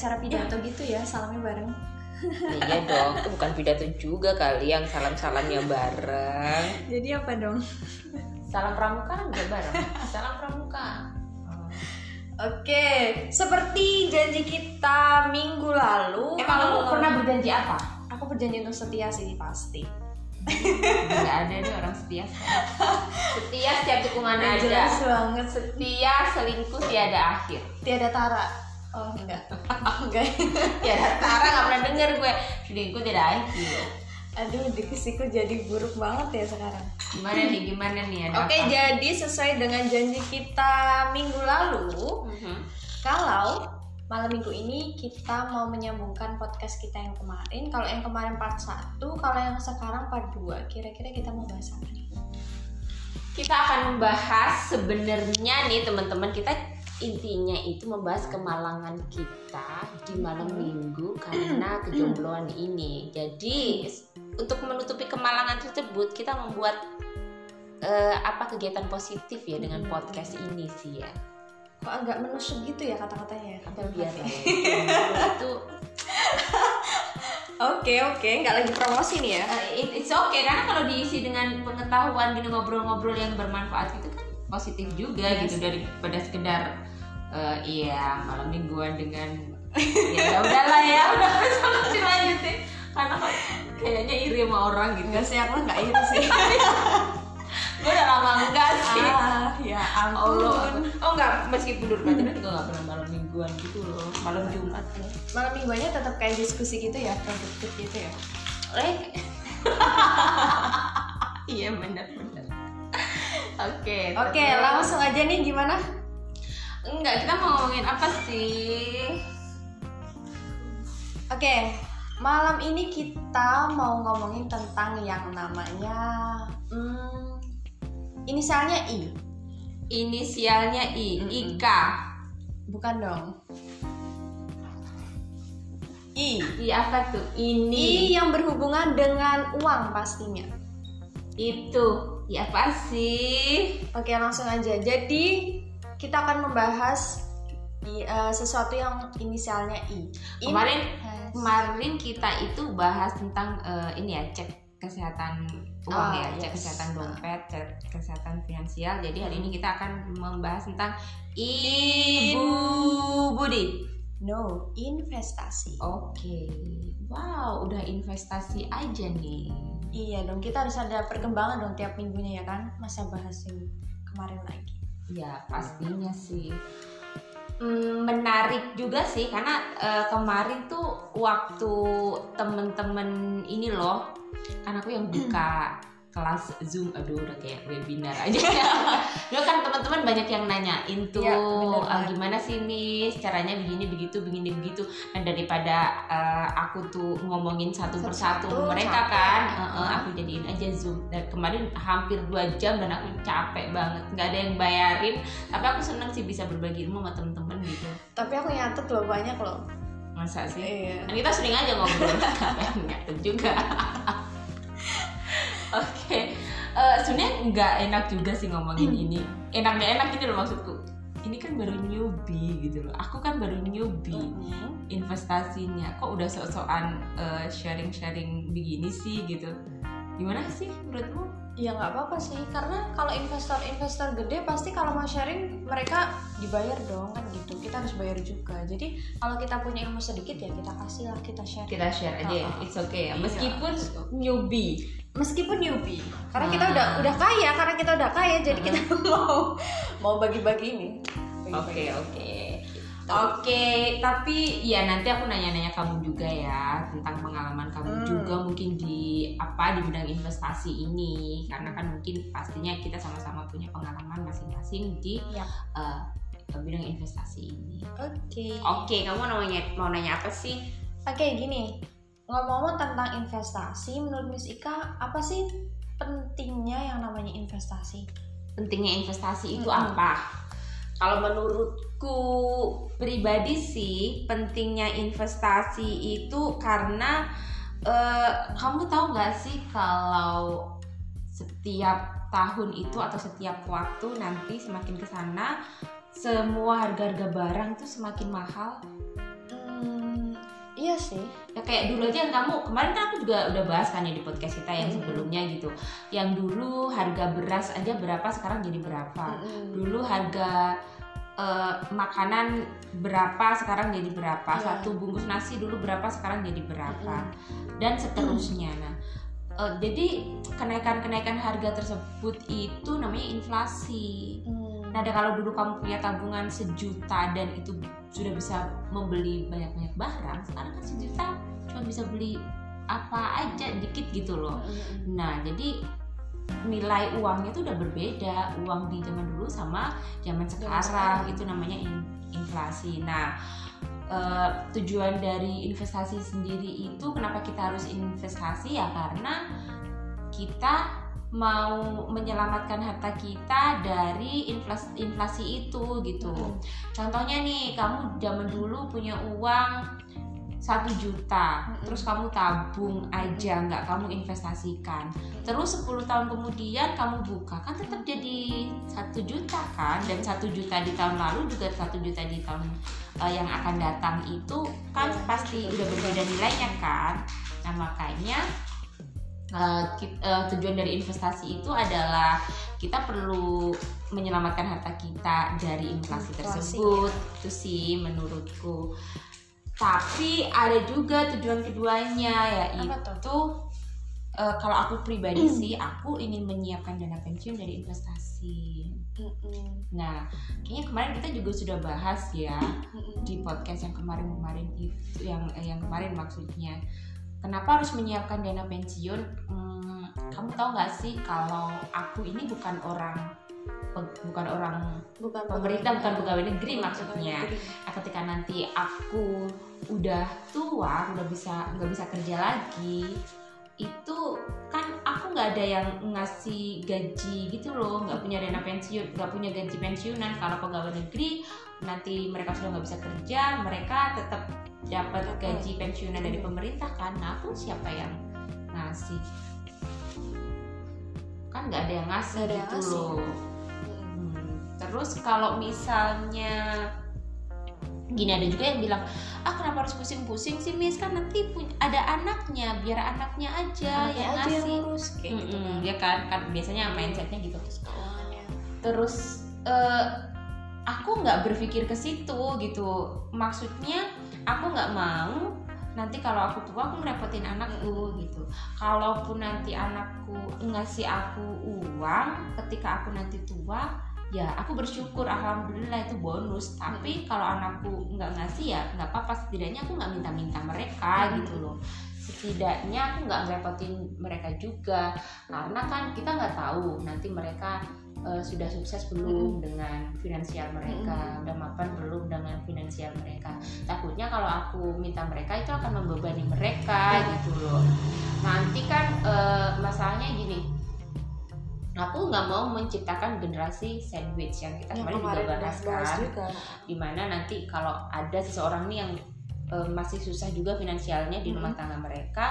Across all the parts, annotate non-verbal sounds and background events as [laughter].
acara pidato gitu ya, salamnya bareng. iya dong itu bukan pidato juga kali yang salam salamnya bareng Jadi apa dong? salam pramuka kan juga bareng salam pramuka Oke, seperti janji kita minggu lalu. emang kamu kalau- pernah berjanji apa Aku berjanji untuk setia sih pasti. nggak ada deh orang setia setia setiap tikungan ada Jelas banget. setia selingkuh tiada akhir Tiada tara. Oh enggak, [laughs] enggak. tiada Tara nggak pernah denger gue selingkuh tiada akhir Aduh, dikisiku jadi buruk banget ya sekarang. gimana nih gimana nih ada Oke, apa? jadi sesuai dengan janji kita minggu lalu, Mhm. kalau malam minggu ini kita mau menyambungkan podcast kita yang kemarin. Kalau yang kemarin part 1, kalau yang sekarang part 2, kira-kira kita mau bahas apa nih? kita akan membahas sebenarnya nih teman-teman kita intinya itu membahas kemalangan kita di malam minggu karena kejombloan ini. Jadi untuk menutupi kemalangan tersebut kita membuat eh, apa kegiatan positif ya dengan podcast ini sih ya. Kok agak menusuk gitu ya kata-katanya? Apa biar ya. [laughs] itu Oke, oke, nggak lagi promosi nih ya. it- it's okay karena kalau diisi dengan pengetahuan gini ngobrol-ngobrol yang bermanfaat itu kan positif juga Iya gitu daripada sekedar eh, iya malam mingguan dengan [laughs] ya udahlah ya. Udah sama lanjutin. Karena kayaknya iri sama orang gitu. Enggak sih, aku nggak iri sih. [laughs] gue udah lama enggak sih. Ah, ya ampun. oh enggak meskipun dulu pacaran juga nggak pernah malam mingguan gitu loh. Malam jumat ya Malam mingguannya tetap kayak diskusi gitu ya, produktif gitu ya. [laughs] eh iya benar benar oke Oke, langsung aja nih gimana? enggak kita mau ngomongin apa sih Oke, malam ini kita mau ngomongin tentang yang namanya hmm, inisialnya I, inisialnya I Mm-mm. Ika bukan dong? I. I apa tuh I ini yang berhubungan dengan uang pastinya. itu I apa sih Oke, langsung aja. Jadi kita akan membahas i- eh, sesuatu yang inisialnya I. In- kemarin has- kemarin kita itu bahas tentang eh, ini ya cek kesehatan uang Ah, ya cek yes. kesehatan dompet cek kesehatan finansial jadi hari ini kita akan membahas tentang ibu budi No, investasi. oke wow udah investasi aja nih Iya dong, kita harus ada perkembangan dong tiap minggunya ya kan. Masa bahas yang kemarin lagi. Ya pastinya sih Hmm, menarik juga sih karena eh, kemarin tuh waktu temen-temen ini loh kan aku yang buka [clears throat] kelas zoom. Aduh udah kayak webinar aja. [laughs] Dulu kan teman-teman banyak yang nanyain tuh Iya, bener "Ah, banget. gimana sih miss? Caranya begini begitu begini begitu. Nah daripada eh, aku tuh ngomongin satu persatu mereka capek. kan eh, Heeh. aku jadiin aja zoom. Dan kemarin hampir dua jam dan aku capek banget. Nggak ada yang bayarin. Tapi aku seneng sih bisa berbagi ilmu sama temen-temen gitu. Tapi aku nyatet loh banyak loh. masa sih? Iya. kan kita sering aja ngobrol. [laughs] Nyatet juga [laughs] oke. Eh, sebenarnya nggak enak juga sih ngomongin ini. Enak nggak enak ini loh maksudku. Ini kan baru newbie gitu loh. Aku kan baru newbie Mm-mm. investasinya. Kok udah sok-sokan eh, sharing-sharing begini sih gitu gimana sih menurutmu Ya nggak apa-apa sih, karena kalau investor-investor gede pasti kalau mau sharing mereka dibayar dong kan gitu. Kita harus bayar juga. Jadi kalau kita punya ilmu sedikit ya kita kasih lah, kita share. kita share aja Oh, it's okay ya meskipun newbie Meskipun newbie, karena kita Ah. udah udah kaya, karena kita udah kaya, jadi kita [laughs] mau mau bagi-bagi ini. Oke oke oke tapi ya nanti aku nanya-nanya kamu juga ya tentang pengalaman kamu Hmm. juga mungkin di apa di bidang investasi ini karena kan mungkin pastinya kita sama-sama punya pengalaman masing-masing di Yap. eh, bidang investasi ini. Oke. Oke kamu mau nanya mau nanya apa sih? Oke gini, ngomong-ngomong tentang investasi, menurut Miss Ika apa sih pentingnya yang namanya investasi? pentingnya investasi itu Mm-mm. apa? Kalau menurutku pribadi sih pentingnya investasi itu karena eh, kamu tahu nggak sih kalau setiap tahun itu atau setiap waktu nanti semakin ke sana semua harga-harga barang tuh semakin mahal. Hmm, iya sih. ya kayak dulu aja yang kamu kemarin kan aku juga udah bahas kan ya di podcast kita yang Mm-mm. sebelumnya gitu yang dulu harga beras aja berapa sekarang jadi berapa Mm-mm. dulu harga eh, makanan berapa sekarang jadi berapa Iya. satu bungkus nasi dulu berapa sekarang jadi berapa Mm-mm. dan seterusnya nah eh, jadi kenaikan-kenaikan harga tersebut itu namanya inflasi Hmm. Nah, kalau dulu kamu punya tabungan sejuta dan itu sudah bisa membeli banyak-banyak barang, sekarang kan sejuta cuma bisa beli apa aja dikit gitu loh. Nah, jadi nilai uangnya itu udah berbeda uang di zaman dulu sama zaman sekarang, sekarang. itu namanya in- inflasi. Nah, eh, tujuan dari investasi sendiri itu kenapa kita harus investasi ya karena kita mau menyelamatkan harta kita dari inflasi inflasi itu gitu. Contohnya nih, kamu zaman dulu punya uang satu juta, terus kamu tabung aja, nggak kamu investasikan. Terus 10 tahun kemudian kamu buka, kan tetap jadi satu juta kan? Dan satu juta di tahun lalu juga satu juta di tahun eh, yang akan datang itu kan Iya, pasti udah berbeda nilainya kan? Nah makanya eh, ki- eh, tujuan dari investasi itu adalah kita perlu menyelamatkan harta kita dari inflasi Inflasi, tersebut. itu sih menurutku tapi ada juga tujuan keduanya yaitu eh, kalau aku pribadi sih aku ingin menyiapkan dana pensiun dari investasi. Mm-mm. nah kayaknya kemarin kita juga sudah bahas ya Mm-mm. di podcast yang kemarin-kemarin itu yang eh, yang kemarin maksudnya. Kenapa harus menyiapkan dana pensiun? Hmm, kamu tahu nggak sih kalau aku ini bukan orang bukan orang bukan pemerintah bukan pegawai negeri Bukan maksudnya. Nah, ketika nanti aku udah tua udah bisa nggak bisa kerja lagi itu kan aku nggak ada yang ngasih gaji gitu loh. Nggak punya dana pensiun nggak punya gaji pensiunan. Kalau pegawai negeri nanti mereka sudah nggak bisa kerja mereka tetap dapat gaji pensiunan dari pemerintah kan. Nah aku siapa yang ngasih? Kan nggak ada yang ngasih Nggak ada yang gitu ngasih. loh Terus kalau misalnya gini ada juga yang bilang ah kenapa harus pusing-pusing sih Miss? Kan nanti pun- ada anaknya biar anaknya aja Anaknya yang aja yang ngasih. ngurus kayak gitu Mm-mm, kan. ya kan? Kan biasanya mindsetnya gitu. Terus keuangannya terus eh, aku nggak berpikir ke situ gitu. Maksudnya aku nggak mau nanti kalau aku tua aku merepotin anakku gitu. Kalaupun nanti anakku ngasih aku uang ketika aku nanti tua ya aku bersyukur alhamdulillah itu bonus. Tapi kalau anakku nggak ngasih ya nggak apa-apa. Setidaknya aku nggak minta-minta mereka Hmm. gitu loh. Setidaknya aku nggak ngerepotin mereka juga. Karena kan kita nggak tahu nanti mereka eh, sudah sukses belum dengan finansial mereka udah mapan belum dengan finansial mereka. Takutnya kalau aku minta mereka itu akan membebani mereka gitu loh. Nanti kan eh, masalahnya gini aku nggak mau menciptakan generasi sandwich yang kita yang kemarin juga kemarin udah bahas kan juga di mana nanti kalau ada seseorang nih yang eh, masih susah juga finansialnya di rumah Mm. tangga mereka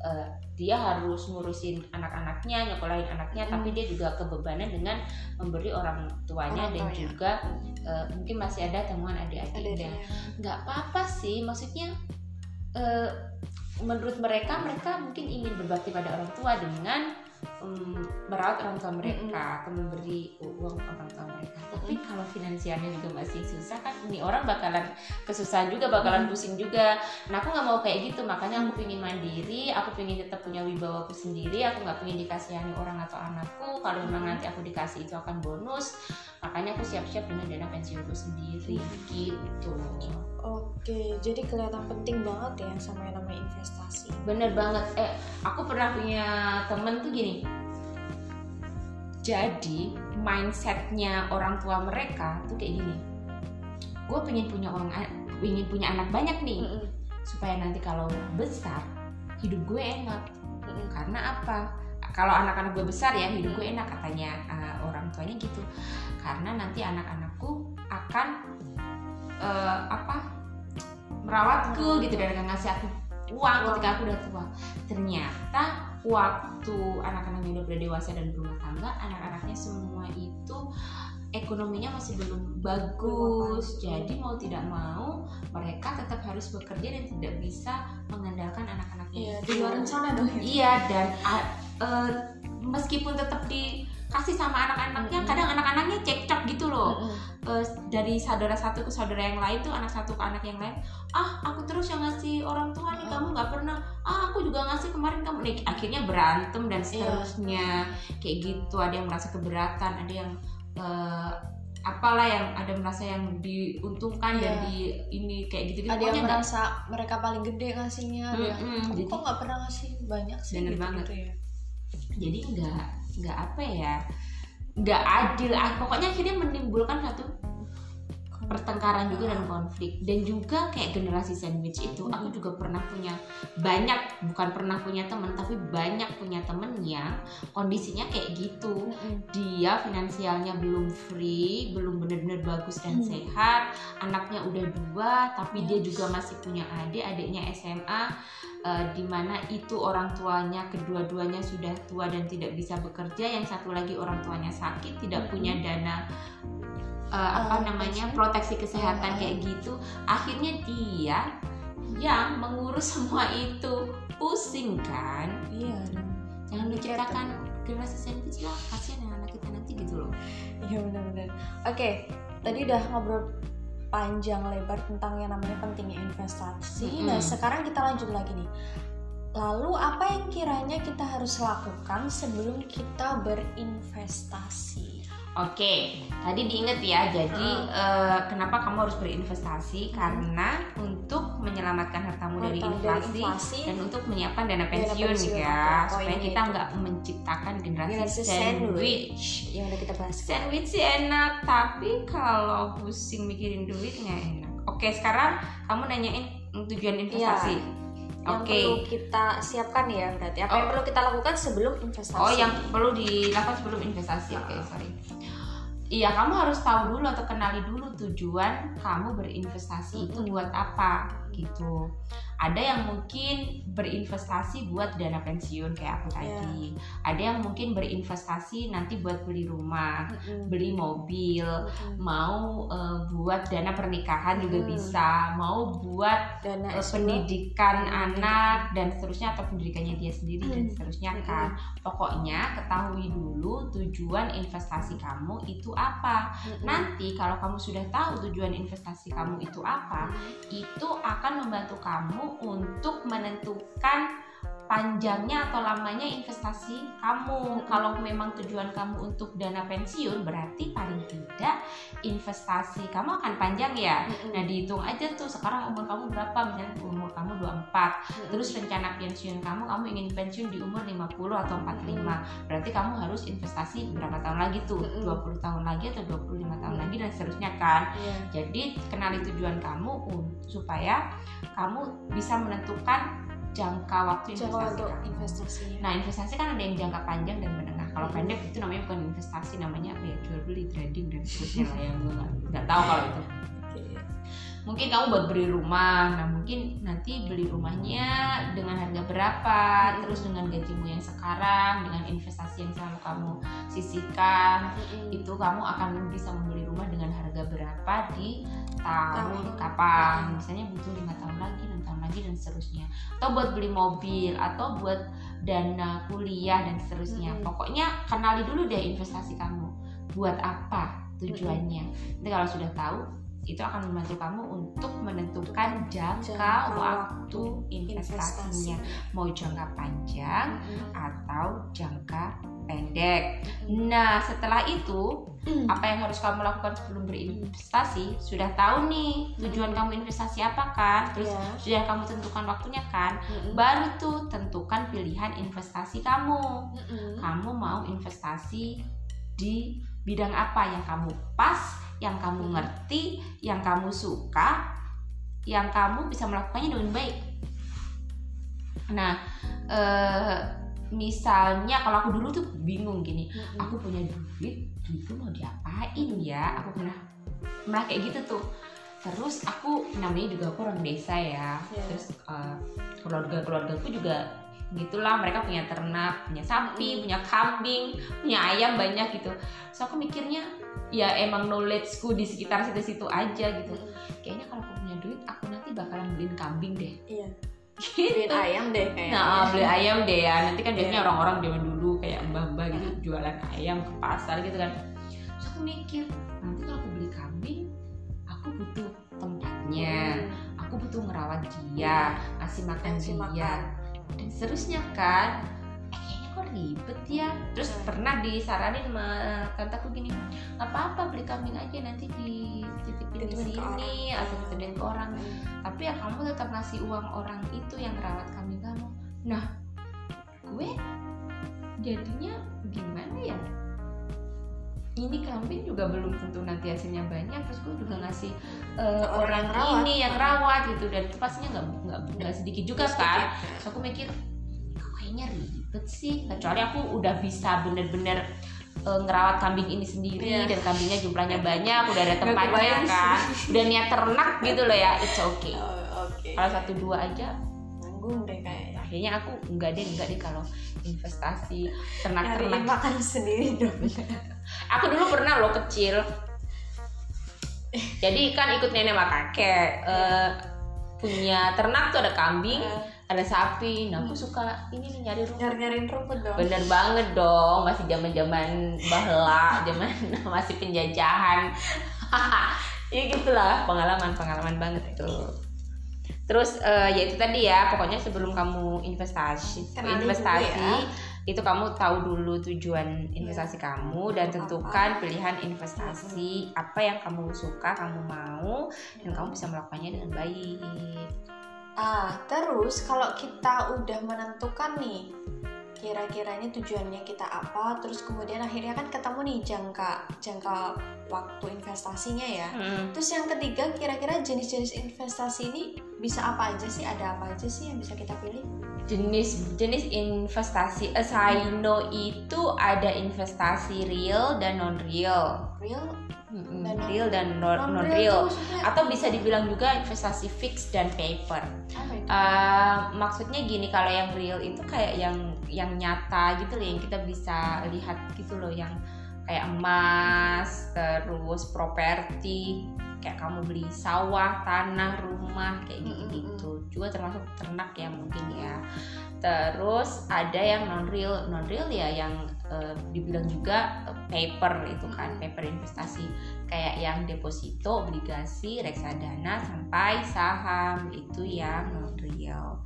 eh, dia harus ngurusin anak-anaknya nyekolahin anaknya Mm. tapi dia juga kebebanan dengan memberi orang tuanya Orang dan tuanya. juga eh, mungkin masih ada temuan adik-adiknya nggak apa-apa sih maksudnya eh, menurut mereka mereka mungkin ingin berbakti pada orang tua dengan mm, merawat orang tua mereka atau memberi uang orang tua mereka tapi kalau finansialnya juga masih susah kan ini orang bakalan kesusahan juga bakalan pusing juga. Nah aku nggak mau kayak gitu makanya aku pengen mandiri aku pengen tetap punya wibawa aku sendiri aku nggak pengen dikasihani orang atau anakku. Kalau memang nanti aku dikasih itu akan bonus makanya aku siap-siap dengan dana pensiunku sendiri gitu. Oke, jadi kelihatan penting banget ya sama yang namanya investasi. Bener banget. Eh, aku pernah punya temen tuh gini. Jadi mindsetnya orang tua mereka tuh kayak gini. Gue pengen punya orang, pengen punya anak banyak nih, Mm-mm. supaya nanti kalau besar hidup gue enak. Mm-mm. Karena apa? Kalau anak-anak gue besar ya hidup gue enak katanya eh, orang tuanya gitu. Karena nanti anak-anakku akan eh, apa merawatku gitu dan akan ngasih aku Uang. ketika aku udah tua. Ternyata waktu anak-anaknya udah berdewasa dan berumah tangga, anak-anaknya semua itu ekonominya masih belum bagus. Jadi mau tidak mau mereka tetap harus bekerja dan tidak bisa mengandalkan anak-anaknya Iya, di luar rencana dong itu. Iya dan eh, meskipun tetap dikasih sama anak-anaknya, Mm-mm. kadang anak-anaknya cekcok gitu loh. Mm-mm. Eh, dari saudara satu ke saudara yang lain tuh anak satu ke anak yang lain. Ah aku terus yang ngasih orang tua nih, Mm. kamu nggak pernah. Ah aku juga ngasih kemarin kamu nih. Akhirnya berantem dan Iya. seterusnya kayak gitu. Ada yang merasa keberatan, ada yang eh, apalah yang ada merasa yang diuntungkan dan Iya. di ini kayak gitu. ada yang merasa mereka paling gede ngasihnya yang Mm-mm, "Kamu jadi kok nggak pernah ngasih banyak sih Bener gitu, banget. ya jadi nggak nggak apa ya nggak adil. Ah pokoknya akhirnya menimbulkan satu pertengkaran juga dan konflik dan juga kayak generasi sandwich itu aku juga pernah punya banyak bukan pernah punya temen tapi banyak punya temen yang kondisinya kayak gitu Mm-mm. dia finansialnya belum free belum benar-benar bagus dan Hmm. sehat anaknya udah dua tapi dia juga masih punya adik adiknya SMA eh, di mana itu orang tuanya kedua-duanya sudah tua dan tidak bisa bekerja yang satu lagi orang tuanya sakit tidak Hmm. punya dana eh, apa Eh, namanya pensiun? proteksi kesehatan Eh, kayak gitu akhirnya dia yang mengurus [laughs] semua itu pusing kan iya dong. jangan Mikir diciptakan generasi sandwich lah kasihan ya anak kita nanti gitu loh Iya benar-benar. Oke, tadi udah ngobrol panjang lebar tentang yang namanya pentingnya investasi. Mm-mm. Nah, sekarang kita lanjut lagi nih. Lalu apa yang kiranya kita harus lakukan sebelum kita berinvestasi? Oke, tadi diinget ya. Jadi Hmm. eh, kenapa kamu harus berinvestasi? Karena untuk menyelamatkan hartamu dari inflasi, inflasi, dan untuk menyiapkan dana Dana pensiun, pensiun, ya, supaya kita nggak menciptakan generasi, Generasi sandwich. yang udah kita bahas. Sandwich sih enak, tapi kalau pusing mikirin duit nggak enak. Oke, sekarang kamu nanyain tujuan investasi. Yang Oke. perlu kita siapkan ya berarti. Apa yang Oh. perlu kita lakukan sebelum investasi? Oh, yang perlu dilakukan sebelum investasi. Oke, sorry. Iya, kamu harus tahu dulu atau kenali dulu tujuan kamu berinvestasi itu buat apa gitu. Ada yang mungkin berinvestasi buat dana pensiun kayak aku Iya. tadi. Ada yang mungkin berinvestasi nanti buat beli rumah, Mm-mm. beli mobil, Mm-mm. mau eh, buat dana pernikahan juga Mm. bisa, mau buat dana S2. pendidikan Hmm. anak dan seterusnya atau pendidikannya dia sendiri dan Hmm. seterusnya Hmm. kan pokoknya ketahui dulu tujuan investasi kamu itu apa Mm-mm. nanti kalau kamu sudah tahu tujuan investasi kamu itu apa itu akan membantu kamu untuk menentukan panjangnya atau lamanya investasi kamu. Kalau memang tujuan kamu untuk dana pensiun berarti paling tidak investasi kamu akan panjang ya. Nah, dihitung aja tuh sekarang umur kamu berapa? Misalnya umur kamu 24. Mm-mm. Terus rencana pensiun kamu kamu ingin pensiun di umur 50 atau 45. Berarti kamu harus investasi berapa tahun lagi tuh? Mm-mm. 20 tahun lagi atau 25 tahun lagi dan seterusnya kan. Iya. Jadi kenali tujuan kamu supaya kamu bisa menentukan jangka waktu Jangka investasi untuk kamu. investasinya. Nah investasi kan ada yang jangka panjang dan menengah. Kalau Hmm. pendek itu namanya bukan investasi, namanya apa ya jual beli trading dan seterusnya lah yang gue nggak tahu kalau itu. Mungkin kamu buat beli rumah, nah mungkin nanti beli rumahnya dengan harga berapa, Hmm. terus dengan gajimu yang sekarang, dengan investasi yang selalu kamu sisihkan, Mm-mm. itu kamu akan bisa membeli rumah dengan harga berapa di tahun kapan. Misalnya butuh lima tahun lagi enam tahun lagi dan seterusnya. Atau buat beli mobil atau buat dana kuliah dan seterusnya. Mm-mm. pokoknya kenali dulu deh investasi kamu. Buat apa tujuannya? Nanti kalau sudah tahu itu akan membantu kamu untuk menentukan jangka, Jangka waktu investasinya mau jangka panjang Mm-mm. atau jangka pendek. Nah, setelah itu, apa yang harus kamu lakukan sebelum berinvestasi? Sudah tahu nih tujuan kamu investasi apa kan? Terus Iya. sudah kamu tentukan waktunya kan? Baru tuh tentukan pilihan investasi kamu. Kamu mau investasi di bidang apa yang kamu pas, yang kamu ngerti, yang kamu suka, yang kamu bisa melakukannya dengan baik. Nah, eh, misalnya kalau aku dulu tuh bingung gini, aku punya duit, duit tuh mau diapain ya? Aku pernah pernah kayak gitu tuh. Terus aku namanya juga aku orang desa ya. Iya. Terus eh, keluarga-keluargaku juga gitulah mereka punya ternak, punya sapi, punya kambing, punya ayam banyak gitu. So aku mikirnya ya emang knowledgeku di sekitar situ-situ aja gitu. Mm-mm. Kayaknya kalau aku punya duit, aku nanti bakalan beli beliin kambing deh iya gitu. beliin ayam deh kayaknya Nah, beli ayam deh ya. Nanti kan biasanya Iya. orang-orang zaman dulu kayak mbah-mbah gitu jualan ayam ke pasar gitu kan. Terus aku mikir, nanti kalau aku beli kambing, aku butuh tempatnya, aku butuh ngerawat dia, ngasih makan dia, makan. dan seterusnya kan. Kok ribet ya. Terus Hmm. pernah disaranin sama tanteku gini, nggak apa-apa beli kambing aja nanti dititipin di Titipin ke sini atau dititipin ke orang tapi ya kamu tetap ngasih uang orang itu yang merawat kambing kamu nah gue jadinya gimana ya ini kambing juga belum tentu nanti hasilnya banyak terus gue juga ngasih Ke orang orang rawat. ini yang rawat gitu dan itu pastinya nggak nggak sedikit juga Sedikit, kan ya. terus aku mikir kayaknya ribet sih. Kecuali aku udah bisa bener-bener eh, ngerawat kambing ini sendiri Iya. dan kambingnya jumlahnya banyak udah ada tempatnya kan. Udah niat ternak gitu loh ya it's okay. Oh, oke. Kalau satu dua aja nanggung deh kayaknya. kayaknya aku enggak deh enggak deh kalau investasi ternak ternak makan sendiri dong. [laughs] Aku dulu pernah loh kecil. Jadi kan ikut nenek sama kakek eh, punya ternak tuh ada kambing ada sapi. Nah aku suka ini nih nyari rumput. Nyari nyariin rumput dong. Bener banget dong. Masih zaman zaman bahla zaman [laughs] masih penjajahan. [laughs] Ya gitulah pengalaman pengalaman banget tuh terus eh, ya itu tadi ya pokoknya sebelum kamu investasi Kenali investasi ya. itu kamu tahu dulu tujuan investasi kamu dan tentukan pilihan investasi apa yang kamu suka kamu mau dan kamu bisa melakukannya dengan baik Ah, terus kalau kita udah menentukan nih kira-kira ini tujuannya kita apa, terus kemudian akhirnya kan ketemu nih jangka jangka waktu investasinya ya. Hmm. Terus yang ketiga kira-kira jenis-jenis investasi ini bisa apa aja sih? Ada apa aja sih yang bisa kita pilih? jenis jenis investasi asino itu ada investasi real dan non real Real? Dan real dan non Non-real real atau bisa dibilang juga investasi fix dan paper? Uh, maksudnya gini kalau yang real itu kayak yang yang nyata gitu loh yang kita bisa lihat gitu loh yang kayak emas terus properti kayak kamu beli sawah tanah rumah kayak gitu gitu juga termasuk ternak ya mungkin ya. Terus ada yang non real non real ya yang uh, dibilang juga uh, paper itu kan paper investasi kayak yang deposito obligasi reksadana sampai saham itu yang non real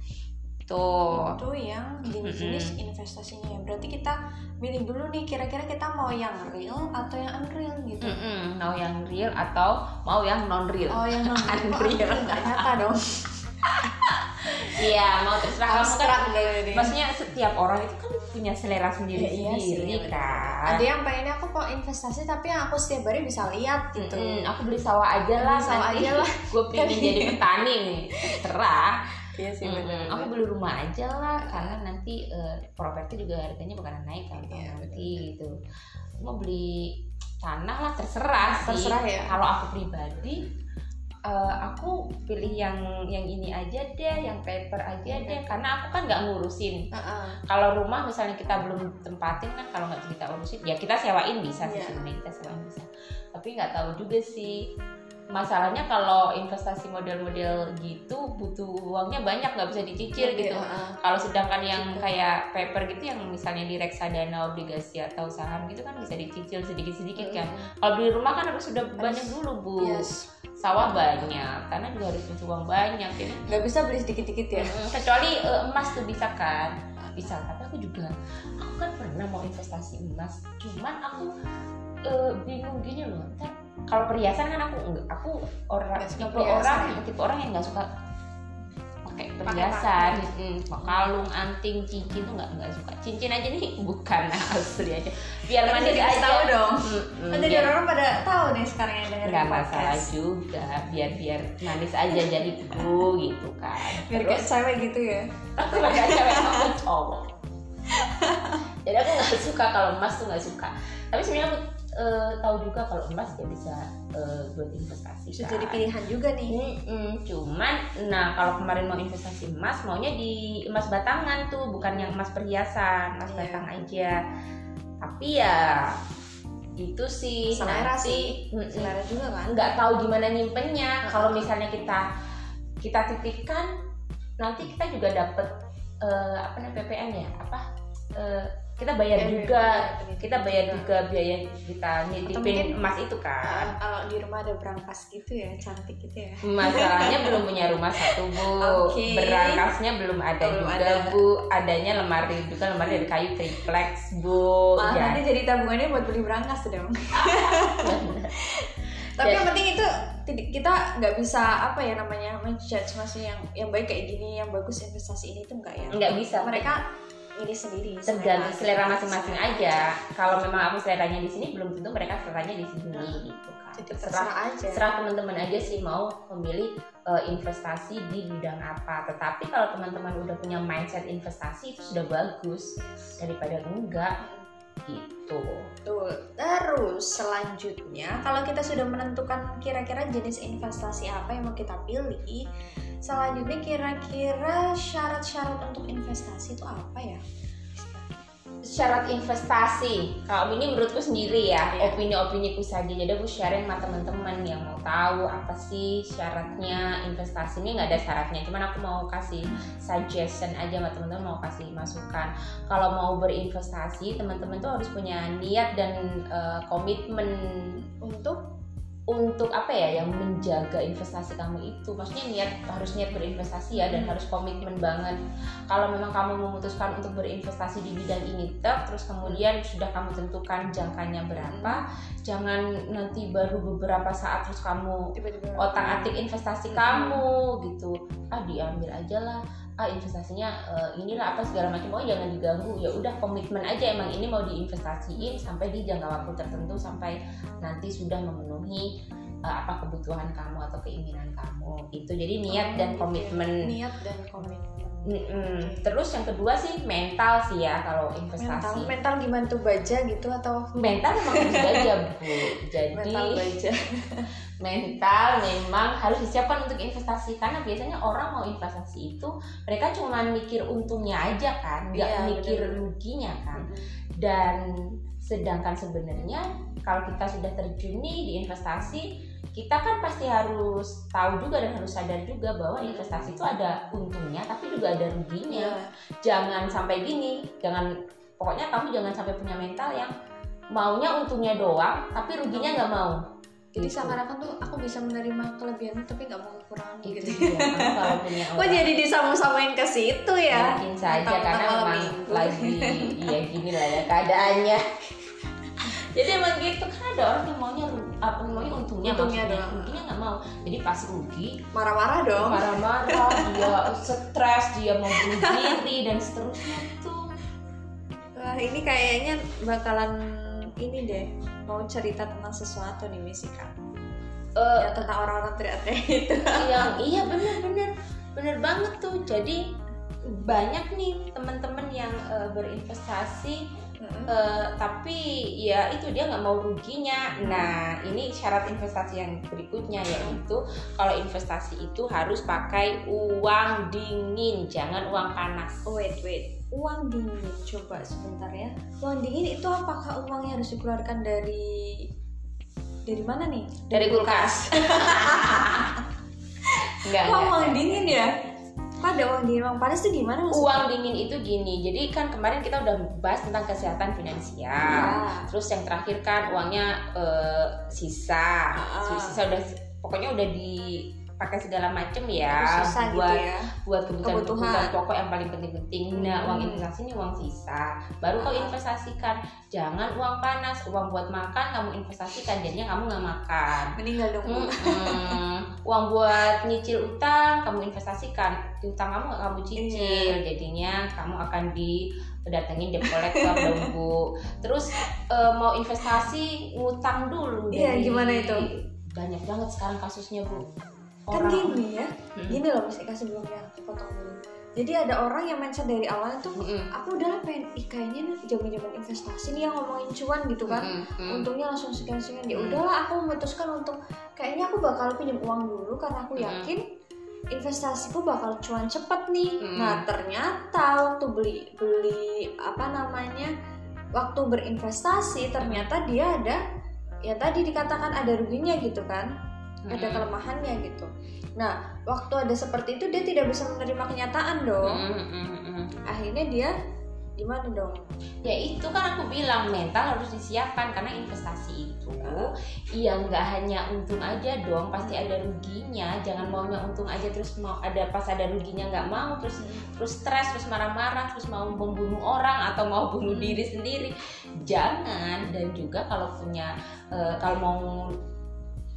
tuh itu yang jenis-jenis investasinya ya. Berarti kita milih dulu nih kira-kira kita mau yang real atau yang unreal gitu. Mm-mm, mau yang real atau mau yang non real Oh yang non real, [laughs] Unreal. nggak nyata dong. Iya mau terserah kamu kan. Dari maksudnya setiap orang itu kan punya selera sendiri Iya, iya sih, sendiri iya benar. kan? Ada yang pengennya aku mau investasi tapi yang aku setiap hari bisa lihat gitu. Mm-mm, aku beli sawah aja lah sawah nanti. aja lah. [laughs] gue pengen jadi petani nih. Terserah. Iya sih Mm-mm, aku beli rumah aja lah karena nanti eh, properti juga harganya bakalan naik kan Iya, nanti gitu. Aku mau beli tanah lah terserah sih. Terserah ya. kalau aku pribadi eh, aku pilih yang yang ini aja deh yang paper aja deh karena aku kan nggak ngurusin Heeh. kalau rumah misalnya kita belum tempatin kan kalau nggak kita urusin ya kita sewain bisa sih Iya. sebenarnya kita sewain bisa tapi nggak tahu juga sih masalahnya kalau investasi model-model gitu butuh uangnya banyak nggak bisa dicicil gitu Heeh. kalau sedangkan yang Gitu. kayak paper gitu yang misalnya di reksadana obligasi atau saham gitu kan bisa dicicil sedikit-sedikit kan kalau beli rumah kan harus sudah banyak dulu bu Yes. Sawah banyak karena juga harus butuh uang banyak jadi Gak bisa beli sedikit-sedikit ya. Kecuali eh, emas tuh bisa kan bisa tapi aku juga aku kan pernah mau investasi emas cuman aku eh, bingung gini loh ntar kalau perhiasan kan aku aku orang Nggak tipe orang ya? tipe orang yang nggak suka pakai perhiasan Mm, kalung anting cincin tuh nggak nggak suka. Cincin aja nih [laughs] bukan [laughs] asli aja. Biar Tapi manis jadi aja. tahu dong. Kan jadi biar- orang-orang pada tahu nih sekarang yang dengerin nggak masalah juga. Biar biar manis aja jadi bu gitu kan. Biar kayak cewek gitu ya. aku nggak cewek aku cowok. [laughs] Jadi aku nggak suka kalau emas tuh nggak suka. Tapi sebenarnya aku eh, tahu juga kalau emas ya bisa eh, buat investasi Bisa kan. jadi pilihan juga nih. Mm-mm, cuman nah kalau kemarin mau investasi emas maunya di emas batangan tuh bukan yang emas perhiasan emas Iya. batang aja tapi ya itu sih Selera nanti sih. mm-mm, Selera juga kan. nggak tahu gimana nyimpennya kalau misalnya kita kita titipkan nanti kita juga dapat uh, apa namanya PPN ya apa uh, kita bayar Iya, juga iya, kita bayar juga. juga biaya kita nitipin emas itu kan kalau di rumah ada berangkas gitu ya cantik gitu ya masalahnya belum punya [laughs] rumah satu bu Oke. berangkasnya belum ada Belum juga ada. bu adanya lemari juga lemari dari kayu triplex bu Malah Ya. nanti jadi tabungannya buat beli berangkas dong [laughs] tapi Ya. yang penting itu kita nggak bisa apa ya namanya menjudge maksudnya yang yang baik kayak gini yang bagus investasi ini tuh enggak ya nggak bisa mereka milih sendiri tergantung selera masing-masing aja. kalau memang aku seleranya di sini belum tentu mereka seleranya di sini. Hmm. gitu kan. jadi terserah aja. terserah teman-teman aja sih mau memilih eh, investasi di bidang apa. Tetapi kalau teman-teman udah punya mindset investasi itu sudah bagus. Daripada enggak gitu Betul. Terus selanjutnya kalau kita sudah menentukan kira-kira jenis investasi apa yang mau kita pilih, selanjutnya kira-kira syarat-syarat untuk investasi itu apa ya? Syarat investasi. Kalau ini menurutku sendiri ya Iya. opini-opini ku saja. Jadi aku sharing sama teman-teman yang mau tahu apa sih syaratnya investasi ini nggak ada syaratnya. Cuman aku mau kasih suggestion aja sama teman-teman mau kasih masukan. Kalau mau berinvestasi teman-teman tuh harus punya niat dan eh, komitmen Untuk untuk apa ya yang menjaga investasi kamu itu. Maksudnya niat harus niat berinvestasi ya dan Hmm. harus komitmen banget. Kalau memang kamu memutuskan untuk berinvestasi di bidang ini tek, terus kemudian sudah kamu tentukan jangkanya berapa jangan nanti baru beberapa saat terus kamu otak atik investasi kamu gitu. Ah diambil aja lah ah investasinya eh, inilah apa segala macam oh jangan diganggu. Ya udah komitmen aja emang ini mau diinvestasiin sampai di jangka waktu tertentu sampai nanti sudah memenuhi eh, apa kebutuhan kamu atau keinginan kamu. Itu jadi niat dan Oh, komitmen. Niat dan komitmen. Mm-mm. terus yang kedua sih mental sih ya kalau Mental, investasi mental gimana tuh baja gitu atau mental memang harus aja bu [laughs] jadi mental baja? [laughs] mental memang harus disiapkan untuk investasi karena biasanya orang mau investasi itu mereka cuma mikir untungnya aja kan nggak Iya, mikir bener-bener. ruginya kan dan sedangkan sebenarnya kalau kita sudah terjun nih di investasi kita kan pasti harus tahu juga dan harus sadar juga bahwa investasi itu ada untungnya tapi juga ada ruginya Iya. jangan sampai gini jangan pokoknya kamu jangan sampai punya mental yang maunya untungnya doang tapi ruginya nggak mau Jadi Gitu. seakan-akan tuh aku bisa menerima kelebihan tapi nggak mau kekurangan itu gitu. kamu kalau punya [laughs] Kok jadi disamain ke situ ya? mungkin saja karena memang lagi ya gini lah ya keadaannya [laughs] jadi emang gitu kan ada orang yang maunya apa maunya untungnya, Untungnya maksudnya ruginya nggak mau jadi pas rugi Marah-marah dong. marah-marah [laughs] dia stres dia mau bunuh diri dan seterusnya tuh Wah ini kayaknya bakalan ini deh mau cerita tentang sesuatu nih Misika. Eh, Ya tentang orang-orang teriak-teriak [laughs] itu. yang iya bener-bener bener banget tuh jadi banyak nih teman-teman yang eh, berinvestasi eh, tapi ya itu dia nggak mau ruginya nah ini syarat investasi yang berikutnya yaitu kalau investasi itu harus pakai uang dingin jangan uang panas Oh, wait wait. Uang dingin coba sebentar ya. Uang dingin itu apakah uang yang harus dikeluarkan dari dari mana nih? dari kulkas enggak, [laughs] Kok enggak. uang dingin ya? Kok ada uang dingin uang panas tuh gimana maksudnya? uang dingin itu gini jadi kan kemarin kita udah bahas tentang kesehatan finansial Ya. terus yang terakhir kan uangnya eh, sisa Ah. sisa udah pokoknya udah dipakai segala macem ya Susah gitu buat ya. buat kebutuhan Kebutuhan. kebutuhan pokok yang paling penting-penting nah Hmm. uang investasi ini uang sisa baru kau Ah. investasikan jangan uang panas uang buat makan kamu investasikan jadinya kamu nggak makan Meninggal dong. Hmm. Mm-mm. uang buat nyicil utang kamu investasikan utang kamu nggak kamu cicil Iya. jadinya kamu akan didatengin debt collector dong bu terus eh, mau investasi ngutang dulu Iya, gimana itu? banyak banget sekarang kasusnya bu Kan gini ya. Mm. Gini loh Misika sebelumnya aku potong dulu. Jadi ada orang yang mindset dari awal tuh Mm-mm. aku udah pengen ih kayaknya nih zaman-zaman investasi nih yang ngomongin cuan gitu kan. Mm-mm. untungnya langsung sekian sekian ya Hmm. udahlah aku memutuskan untuk kayaknya aku bakal pinjam uang dulu karena aku Hmm. yakin investasiku bakal cuan cepet nih Hmm. nah ternyata waktu beli beli apa namanya waktu berinvestasi ternyata dia ada ya tadi dikatakan ada ruginya gitu kan ada Mm-mm. kelemahannya gitu. Nah waktu ada seperti itu dia tidak bisa menerima kenyataan dong. Mm, mm, mm, mm. akhirnya dia gimana dong? Ya itu kan aku bilang mental harus disiapkan karena investasi itu ya nggak hanya untung aja dong pasti ada ruginya. Jangan maunya untung aja terus mau ada pas ada ruginya nggak mau terus terus stres terus marah-marah terus mau membunuh orang atau mau bunuh Hmm. diri sendiri. Jangan. Dan juga kalau punya eh, kalau mau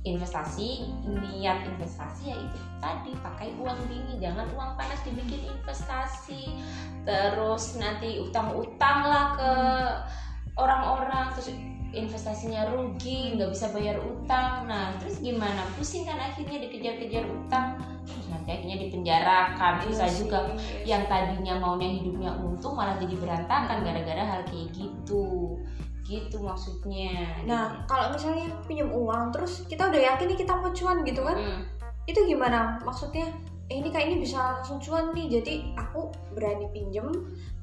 investasi niat investasi ya itu tadi pakai uang dingin jangan uang panas dibikin investasi. Terus nanti utang-utang lah ke orang-orang terus investasinya rugi nggak bisa bayar utang. Nah terus gimana? Pusing kan akhirnya dikejar-kejar utang. Terus nanti akhirnya dipenjarakan. Susah Iya sih, juga. iya sih. yang tadinya maunya hidupnya untung malah jadi berantakan gara-gara hal kayak gitu gitu maksudnya nah kalau misalnya pinjam uang terus kita udah yakin nih kita mau cuan gitu kan Mm. itu gimana? Maksudnya eh ini kayak ini bisa langsung cuan nih jadi aku berani pinjem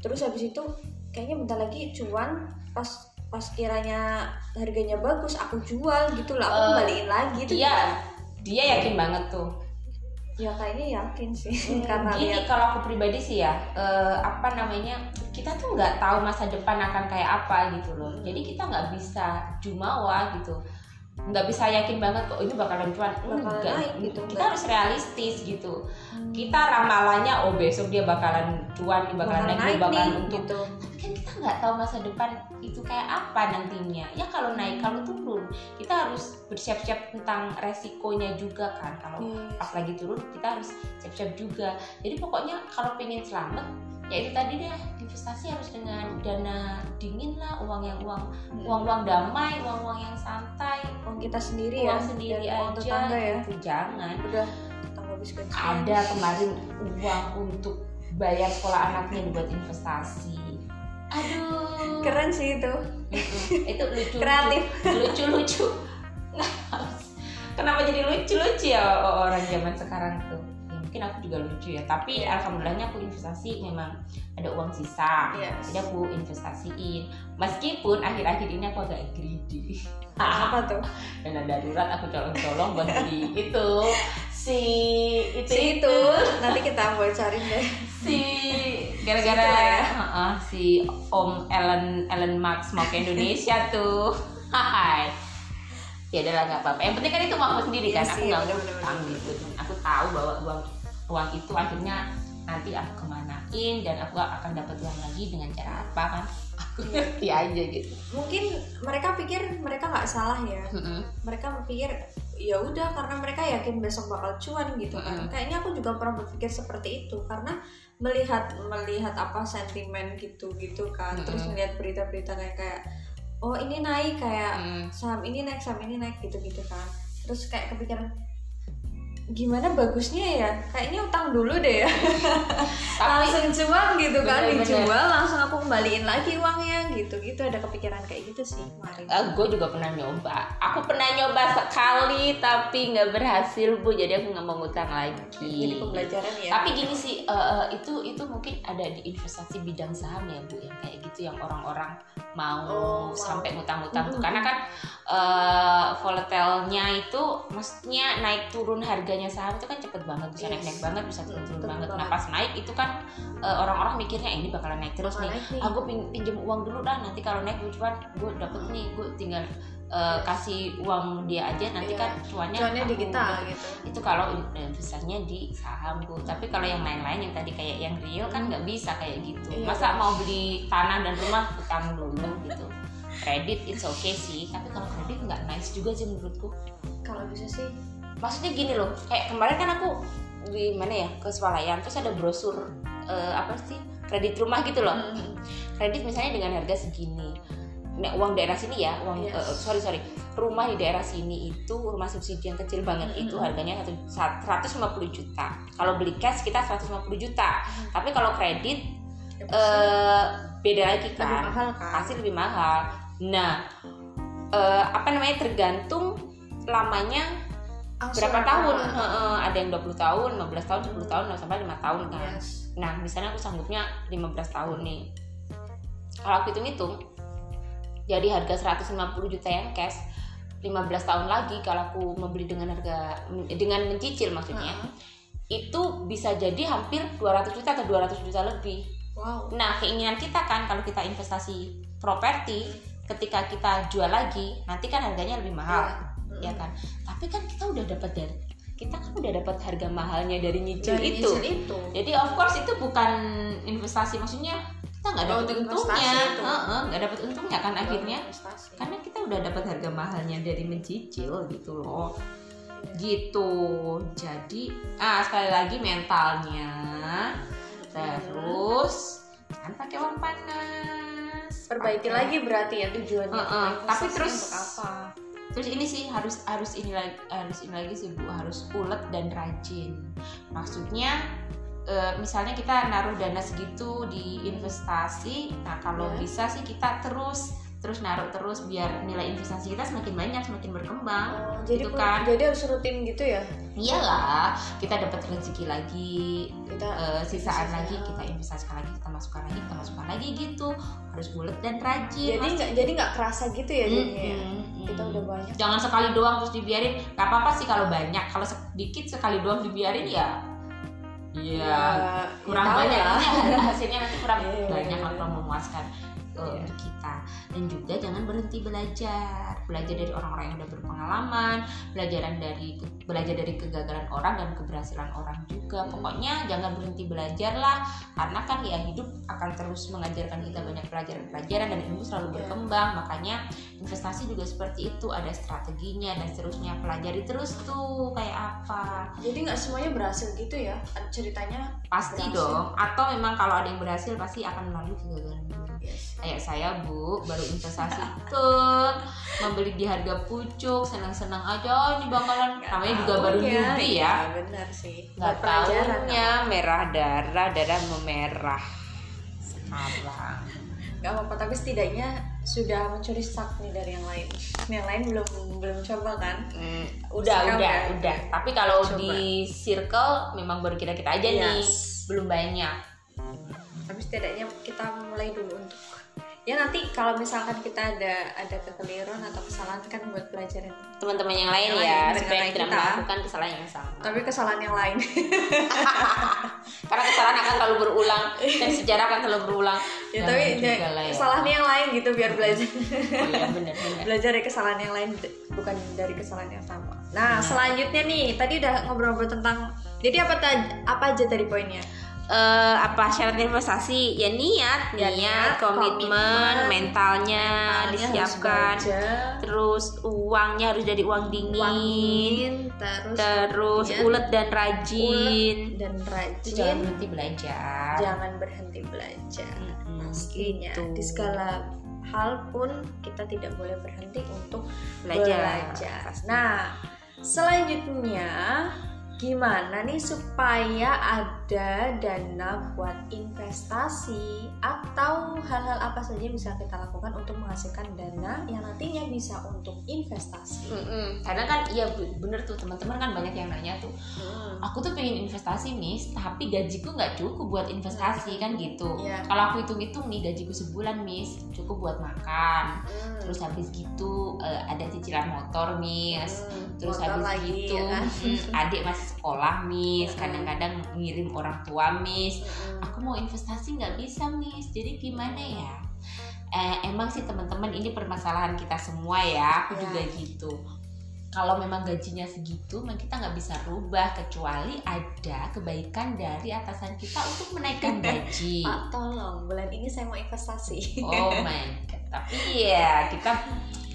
terus habis itu kayaknya bentar lagi cuan pas pas kiranya harganya bagus aku jual gitu lah aku Eh, kembaliin lagi tuh dia dia yakin banget tuh ya kayaknya yakin sih [laughs] Hmm, karena gini lihat. kalau aku pribadi sih ya eh, apa namanya kita tuh nggak tahu masa depan akan kayak apa gitu loh. Jadi kita nggak bisa jumawa gitu nggak bisa yakin banget kok ini bakalan cuan. Bakalan enggak. naik gitu, kita enggak. harus realistis gitu. Hmm. kita ramalannya oh besok dia bakalan cuan dia bakalan bakal naik naik bakalan nih untung. gitu. Tapi kan kita nggak tahu masa depan itu kayak apa nantinya. Ya kalau naik kalau turun kita harus bersiap-siap tentang resikonya juga kan. Kalau Yes. pas lagi turun kita harus siap-siap juga. Jadi pokoknya kalau pengen selamat ya itu tadi deh investasi harus dengan dana dingin lah uang yang uang Hmm. uang uang damai uang uang yang santai. Uang kita sendiri ya uang sendiri dan uang aja tetangga ya. gitu. jangan. Udah ada kemarin uang untuk bayar sekolah anaknya buat investasi. Aduh. Keren sih itu. Itu lucu kreatif. Lucu lucu [laughs] kenapa jadi lucu lucu ya orang zaman sekarang tuh? ya, mungkin aku juga lucu ya. Tapi Iya. alhamdulillahnya aku investasi memang ada uang sisa. Yes. jadi aku investasiin. Meskipun akhir-akhir ini aku agak greedy. [laughs] Apa tuh? Dana darurat aku colong-colong buat beli [laughs] itu. Si itu si itu. nanti kita bocorin deh. Si [laughs] gara-gara Si ya. Heeh, si Om Ellen Ellen Max mau ke Indonesia tuh. Hai. Ya udah lah nggak apa-apa. Yang penting kan itu uang aku sendiri kan. Iya aku nggak ngutang gitu. Aku tahu bahwa uang uang itu akhirnya nanti aku kemanain dan aku akan dapat uang lagi dengan cara apa kan? Aku Iya. ngerti aja gitu. Mungkin mereka pikir mereka nggak salah ya. Mereka pikir ya udah karena mereka yakin besok bakal cuan gitu kan. Kayaknya aku juga pernah berpikir seperti itu karena melihat melihat apa sentimen gitu gitu kan terus melihat berita-berita kayak kayak oh ini naik kayak saham ini naik saham ini naik gitu gitu kan. Terus kayak kepikiran gimana bagusnya ya? Kayaknya utang dulu deh ya. [laughs] Langsung cuan gitu kan Bener-bener. dijual langsung aku kembaliin lagi uangnya gitu gitu ada kepikiran kayak gitu sih kemarin. Gue juga pernah nyoba. Aku pernah nyoba sekali tapi nggak berhasil bu. Jadi aku nggak mau ngutang lagi. Jadi pembelajaran ya. Tapi gini sih eh, eh, itu itu mungkin ada di investasi bidang saham ya bu yang kayak gitu yang orang-orang mau Oh, sampai ngutang-ngutang tuh. Mhm. karena kan eh volatilnya itu maksudnya naik turun harganya saham itu kan cepet banget bisa Yes. naik-naik banget bisa turun-turun Betul banget nah banget. pas naik itu kan eh, orang-orang mikirnya "Eh, ini bakalan naik terus Bakal nih naik nih. aku pin- pinjem uang dulu dah nanti kalau naik gue cuan gue dapet nih gue tinggal eh, kasih uang dia aja nanti Iya. kan cuannya cuannya di aku kita dapet." gitu itu kalau in- investasinya di saham bu tapi kalau yang lain-lain yang tadi kayak yang real kan nggak bisa kayak gitu Iya. masa mau beli tanah dan rumah utang dulu gitu kredit it's okay sih. Tapi kalau kredit nggak nice juga sih menurutku. Kalau bisa sih. Maksudnya gini loh kayak kemarin kan aku di mana ya? Ke swalayan terus ada brosur eh, apa sih? Kredit rumah gitu loh. Hmm. kredit misalnya dengan harga segini. Nah, uang daerah sini ya uang Yes. eh, sorry sorry. Rumah di daerah sini itu rumah subsidi yang kecil banget Mm-mm. itu harganya satu- 150 juta. Kalau beli cash kita 150 juta. Mm. tapi kalau kredit Ya, eh beda lagi lebih kan. mahal kan? Pasti lebih mahal nah eh, apa namanya tergantung lamanya Angsuran berapa tahun? Heeh, ada yang 20 tahun 15 tahun 10 tahun sampai 5 tahun kan Yes. Nah, misalnya aku sanggupnya 15 tahun nih. Kalau aku hitung-hitung, jadi harga 150 juta yang cash, 15 tahun lagi kalau aku membeli dengan harga dengan mencicil maksudnya Heeh. itu bisa jadi hampir 200 juta atau 200 juta lebih wow Nah, keinginan kita kan kalau kita investasi properti, ketika kita jual lagi, nanti kan harganya lebih mahal, Iya. ya kan? Tapi kan kita udah dapat dari kita kan udah dapat harga mahalnya dari nyicil Dari itu. itu Jadi of course itu bukan investasi, maksudnya kita nggak Oh, dapat untungnya, nggak dapat untungnya kan akhirnya. Investasi. Karena kita udah dapat harga mahalnya dari mencicil gitu loh. Gitu. Jadi, ah sekali lagi mentalnya. Terus kan pakai uang panas. Perbaiki lagi berarti ya tujuannya Heeh, Investasi tapi terus- apa Terus ini sih harus harus ini lagi harus ini lagi sih Bu, harus ulet dan rajin. Maksudnya eh, misalnya kita naruh dana segitu di investasi, nah kalau Ya. bisa sih kita terus terus naruh terus biar nilai investasi kita semakin banyak, semakin berkembang. Oh, jadi gitu kan. jadi harus rutin gitu ya Iyalah, kita dapat rezeki lagi, kita eh, sisaan lagi kita investasikan lagi, kita masukkan lagi, kita masukkan lagi gitu. Harus bulat dan rajin. jadi nggak jadi nggak kerasa gitu ya jadinya ya? Mm-mm. kita udah banyak jangan sekali doang terus dibiarin nggak apa-apa sih kalau banyak kalau sedikit sekali doang dibiarin ya ya kurang ya tahu banyak lah. Iya, [laughs] hasilnya nanti kurang Iya, iya, banyak iya. lah kurang memuaskan uh, Iya. untuk kita dan juga jangan berhenti belajar. Belajar dari orang-orang yang udah berpengalaman belajaran dari belajar dari kegagalan orang dan keberhasilan orang juga. Pokoknya jangan berhenti belajar lah karena kan ya hidup akan terus mengajarkan kita banyak pelajaran-pelajaran dan ilmu selalu Iya. berkembang. Makanya investasi juga seperti itu ada strateginya dan seterusnya. Pelajari terus tuh kayak apa. Jadi nggak semuanya berhasil gitu ya ceritanya? Pasti Berhasil. dong. Atau memang kalau ada yang berhasil pasti akan melalui kegagalan dulu. Yes. kayak saya bu baru investasi. Tuh membeli di harga pucuk senang-senang aja nih bakalan. Namanya juga baru newbie ya. Iya, benar sih. Nggak tahunya merah darah darah memerah sekarang nggak apa-apa tapi setidaknya sudah mencuri start nih dari yang lain. Yang lain belum belum coba kan? Hmm, udah Sekarang udah udah. udah. Tapi kalau Coba. di circle memang baru kita kita aja nih. Yes. belum banyak. Tapi setidaknya kita mulai dulu untuk ya nanti kalau misalkan kita ada ada kekeliruan atau kesalahan kan buat pelajaran teman-teman yang lain Yang ya lain, supaya tidak kita. melakukan kesalahan yang sama tapi kesalahan yang lain [laughs] karena kesalahan akan selalu berulang dan sejarah akan selalu berulang ya tapi ya, ya. kesalahannya yang lain gitu biar belajar oh iya belajar dari kesalahan yang lain bukan dari kesalahan yang sama nah Benar. selanjutnya nih tadi udah ngobrol-ngobrol tentang jadi apa apa aja tadi poinnya eh apa syarat investasi? Ya niat Ya, niat, niat, komitmen, komitmen, mentalnya Mentalnya disiapkan. terus uangnya harus jadi uang dingin, uang dingin terus terus kemudian ulet dan rajin. Ulet dan Terus jangan rajin berhenti belajar. Jangan berhenti belajar. Mm-mm, pastinya gitu. di segala hal pun kita tidak boleh berhenti untuk belajar, belajar. Nah, selanjutnya gimana nih supaya ada dana buat investasi atau hal-hal apa saja yang bisa kita lakukan untuk menghasilkan dana yang nantinya bisa untuk investasi. Mm-mm. Karena kan iya bener tuh teman-teman kan banyak yang nanya tuh aku tuh pengen investasi miss tapi gajiku nggak cukup buat investasi kan gitu Iya. kalau aku hitung-hitung nih gajiku sebulan miss cukup buat makan Hmm. terus habis gitu eh, ada cicilan motor miss Hmm, terus motor habis lagi, gitu ya kan? mm, [laughs] adik masih sekolah miss. Mm. kadang-kadang ngirim orang tua miss. Hmm. aku mau investasi nggak bisa miss. Jadi gimana ya? Eh, emang sih teman-teman ini permasalahan kita semua ya. Aku Ya. juga gitu. Kalau memang gajinya segitu memang kita nggak bisa rubah kecuali ada kebaikan dari atasan kita untuk menaikkan [laughs] gaji. Pak tolong bulan ini saya mau investasi. oh my [laughs] god. Tapi ya kita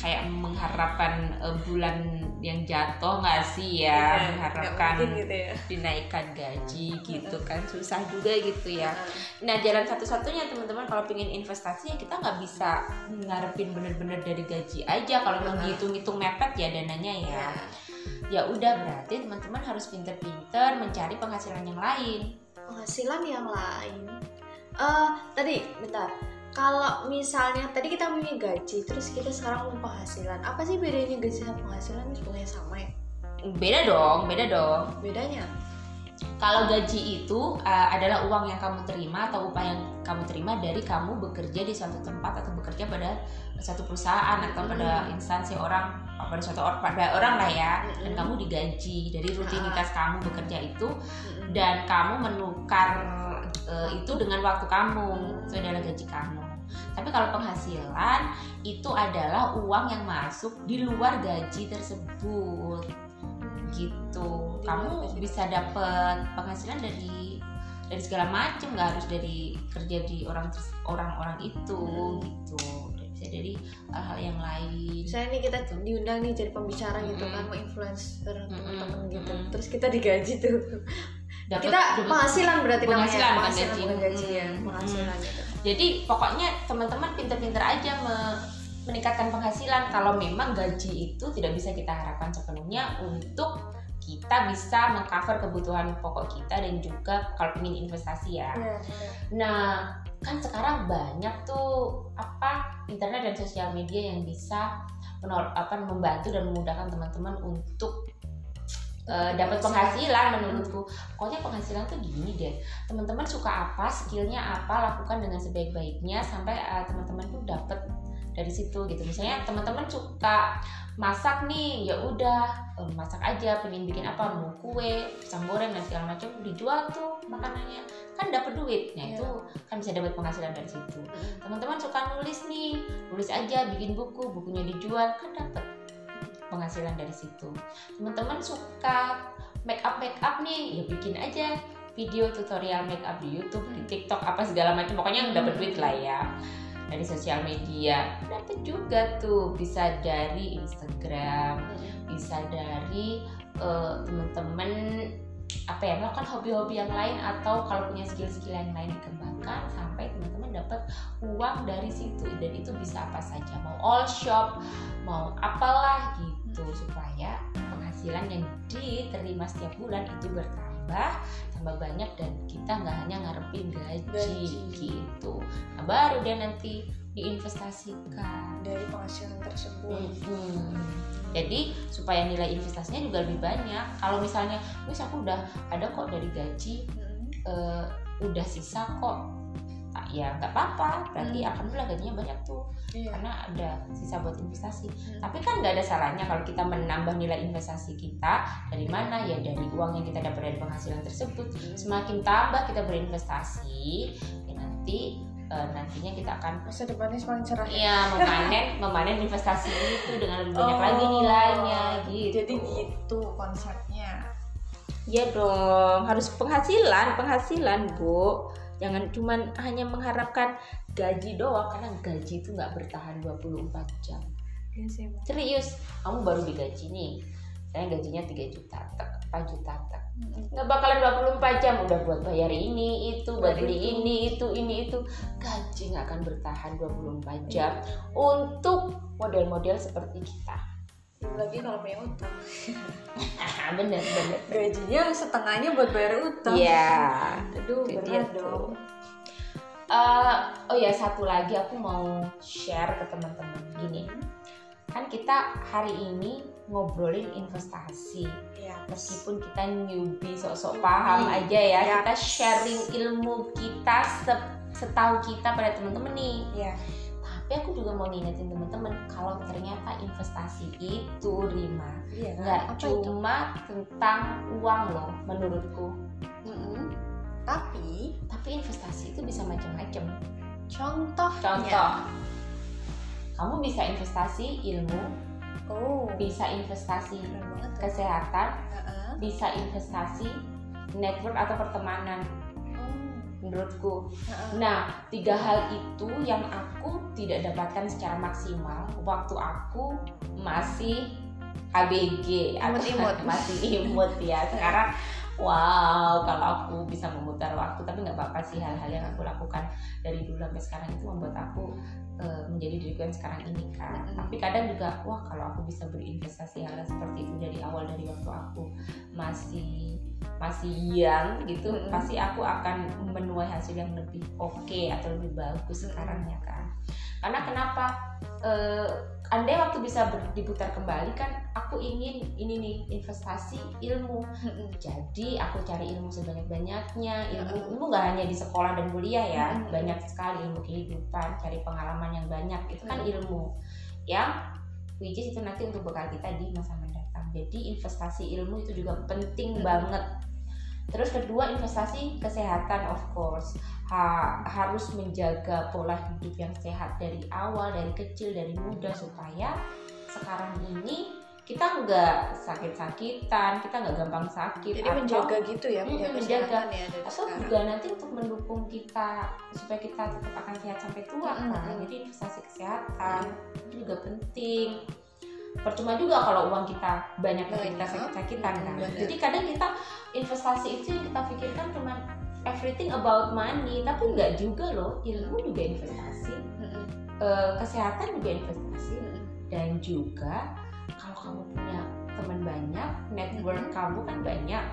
kayak mengharapkan eh, bulan yang jatuh nggak sih ya Iya, nggak mengharapkan gitu ya. dinaikkan gaji gitu kan susah juga gitu ya Nah, jalan satu-satunya teman-teman kalau pengen investasi ya kita nggak bisa ngarepin bener-bener dari gaji aja kalau memang dihitung-hitung mepet ya dananya ya. ya. Ya udah berarti teman-teman harus pinter-pinter mencari penghasilan yang lain. penghasilan yang lain. Eh tadi bentar. Kalau misalnya tadi kita punya gaji, terus kita sekarang mau penghasilan, apa sih bedanya gaji sama penghasilan? Sebenarnya sama ya? Beda dong, beda dong. Bedanya? kalau gaji itu uh, adalah uang yang kamu terima atau upah yang kamu terima dari kamu bekerja di suatu tempat atau bekerja pada satu perusahaan atau pada instansi orang pada suatu orang pada orang lah ya dan kamu digaji dari rutinitas kamu bekerja itu dan kamu menukar uh, itu dengan waktu kamu itu adalah gaji kamu tapi kalau penghasilan itu adalah uang yang masuk di luar gaji tersebut. Gitu. Kamu bisa dapat penghasilan dari dari segala macam nggak harus dari kerja di orang orang-orang itu hmm. gitu. Bisa dari hal-hal yang lain. Saya ini kita diundang nih jadi pembicara gitu kan mau influencer teman-teman gitu. Terus kita digaji tuh Dapet, kita penghasilan berarti penghasilan namanya penghasilan gaji, gaji ya penghasilan gitu. jadi pokoknya teman-teman pinter-pinter aja me meningkatkan penghasilan kalau memang gaji itu tidak bisa kita harapkan sepenuhnya untuk kita bisa mengcover kebutuhan pokok kita dan juga kalau ingin investasi ya. Yeah, yeah. Nah, kan sekarang banyak tuh apa internet dan sosial media yang bisa menol apa membantu dan memudahkan teman-teman untuk uh, dapat penghasilan menurutku. Pokoknya penghasilan tuh gini deh. Teman-teman suka apa, skillnya apa, lakukan dengan sebaik-baiknya sampai uh, teman-teman tuh dapat dari situ gitu. Misalnya teman-teman suka masak nih ya udah masak aja pengen bikin apa mau kue pisang goreng dan segala macam dijual tuh makanannya kan dapat duit nah itu iya. kan bisa dapat penghasilan dari situ teman-teman suka nulis nih nulis aja bikin buku bukunya dijual kan dapat penghasilan dari situ. Teman-teman suka make up make up nih ya bikin aja video tutorial make up di YouTube di TikTok apa segala macam. Pokoknya dapat duit lah ya dari sosial media. Dapat juga tuh bisa dari Instagram bisa dari uh, teman-teman apa ya melakukan hobi-hobi yang lain atau kalau punya skill-skill yang lain dikembangkan sampai teman-teman dapat uang dari situ. Dan itu bisa apa saja mau all shop mau apalah gitu supaya penghasilan yang diterima setiap bulan itu bertambah tambah banyak dan kita nggak hanya ngarepin gaji, gaji. gitu nah, baru dia nanti diinvestasikan dari penghasilan tersebut hmm. jadi supaya nilai investasinya juga lebih banyak kalau misalnya wis aku udah ada kok dari gaji hmm. uh, udah sisa kok ya nggak apa-apa berarti hmm. alhamdulillah gajinya banyak tuh iya. karena ada sisa buat investasi hmm. tapi kan nggak ada salahnya kalau kita menambah nilai investasi kita dari mana ya dari uang yang kita dapat dari penghasilan tersebut hmm. semakin tambah kita berinvestasi ya nanti uh, nantinya kita akan masa depannya semakin cerah ya? iya [laughs] memanen memanen investasi itu dengan lebih banyak oh, lagi nilainya gitu jadi gitu konsepnya ya dong harus penghasilan penghasilan bu jangan cuman hanya mengharapkan gaji doang karena gaji itu nggak bertahan 24 jam. Ya sih, serius kamu baru digaji nih. Saya gajinya 3 juta tak 4 juta tak nggak bakalan 24 jam udah buat bayar ini itu buat beli ini itu ini itu. Gaji nggak akan bertahan 24 jam untuk model-model seperti kita lagi kalau punya utang. Bener bener. Gajinya setengahnya buat bayar utang. Iya. Aduh benar dong. uh, oh ya satu lagi aku mau share ke teman-teman. Gini kan kita hari ini ngobrolin investasi. Ya. meskipun kita newbie sok-sok paham aja ya, ya kita sharing ilmu kita setahu kita pada teman-teman nih. Ya tapi aku juga mau ngingetin teman-teman kalau ternyata investasi itu Rima iya, nggak cuma itu? tentang uang loh menurutku. Mm -hmm. tapi tapi investasi itu bisa macam-macam. contoh contoh. Kamu bisa investasi ilmu oh. bisa investasi kesehatan uh -uh. bisa investasi network atau pertemanan menurutku. Nah, tiga hal itu yang aku tidak dapatkan secara maksimal waktu aku masih ABG imut-imut [laughs] masih imut ya. Sekarang wow, kalau aku bisa memutar waktu tapi nggak apa-apa sih hal-hal yang aku lakukan dari dulu sampai sekarang itu membuat aku uh, menjadi diriku yang sekarang ini kan. Mm-hmm. Tapi kadang juga wah kalau aku bisa berinvestasi hal seperti itu dari awal dari waktu aku masih masih young gitu mm -hmm. pasti aku akan menuai hasil yang lebih oke okay atau lebih bagus sekarang ya kan karena kenapa Eh, andai waktu bisa ber- diputar kembali kan aku ingin ini nih investasi ilmu. Jadi aku cari ilmu sebanyak banyaknya ilmu Mm-mm. ilmu nggak hanya di sekolah dan kuliah ya. Banyak sekali ilmu kehidupan cari pengalaman yang banyak. Itu kan Mm. ilmu. Yang which is itu nanti untuk bekal kita di masa mendatang. Jadi investasi ilmu itu juga penting banget terus kedua investasi kesehatan of course Ha- harus menjaga pola hidup yang sehat dari awal dari kecil dari muda supaya sekarang ini kita nggak sakit-sakitan kita nggak gampang sakit Jadi atau- menjaga gitu ya, Mm, menjaga, menjaga. ya atau sekarang. juga nanti untuk mendukung kita supaya kita tetap akan sehat sampai tua Mm, kan mm. jadi investasi kesehatan itu juga penting percuma juga kalau uang kita banyak tapi kita Banyak. sakit-sakitan kan Benar. jadi kadang kita investasi itu yang kita pikirkan cuma everything about money tapi nggak juga loh ilmu juga investasi. Eh, kesehatan juga investasi dan juga kalau kamu punya teman banyak network kamu kan banyak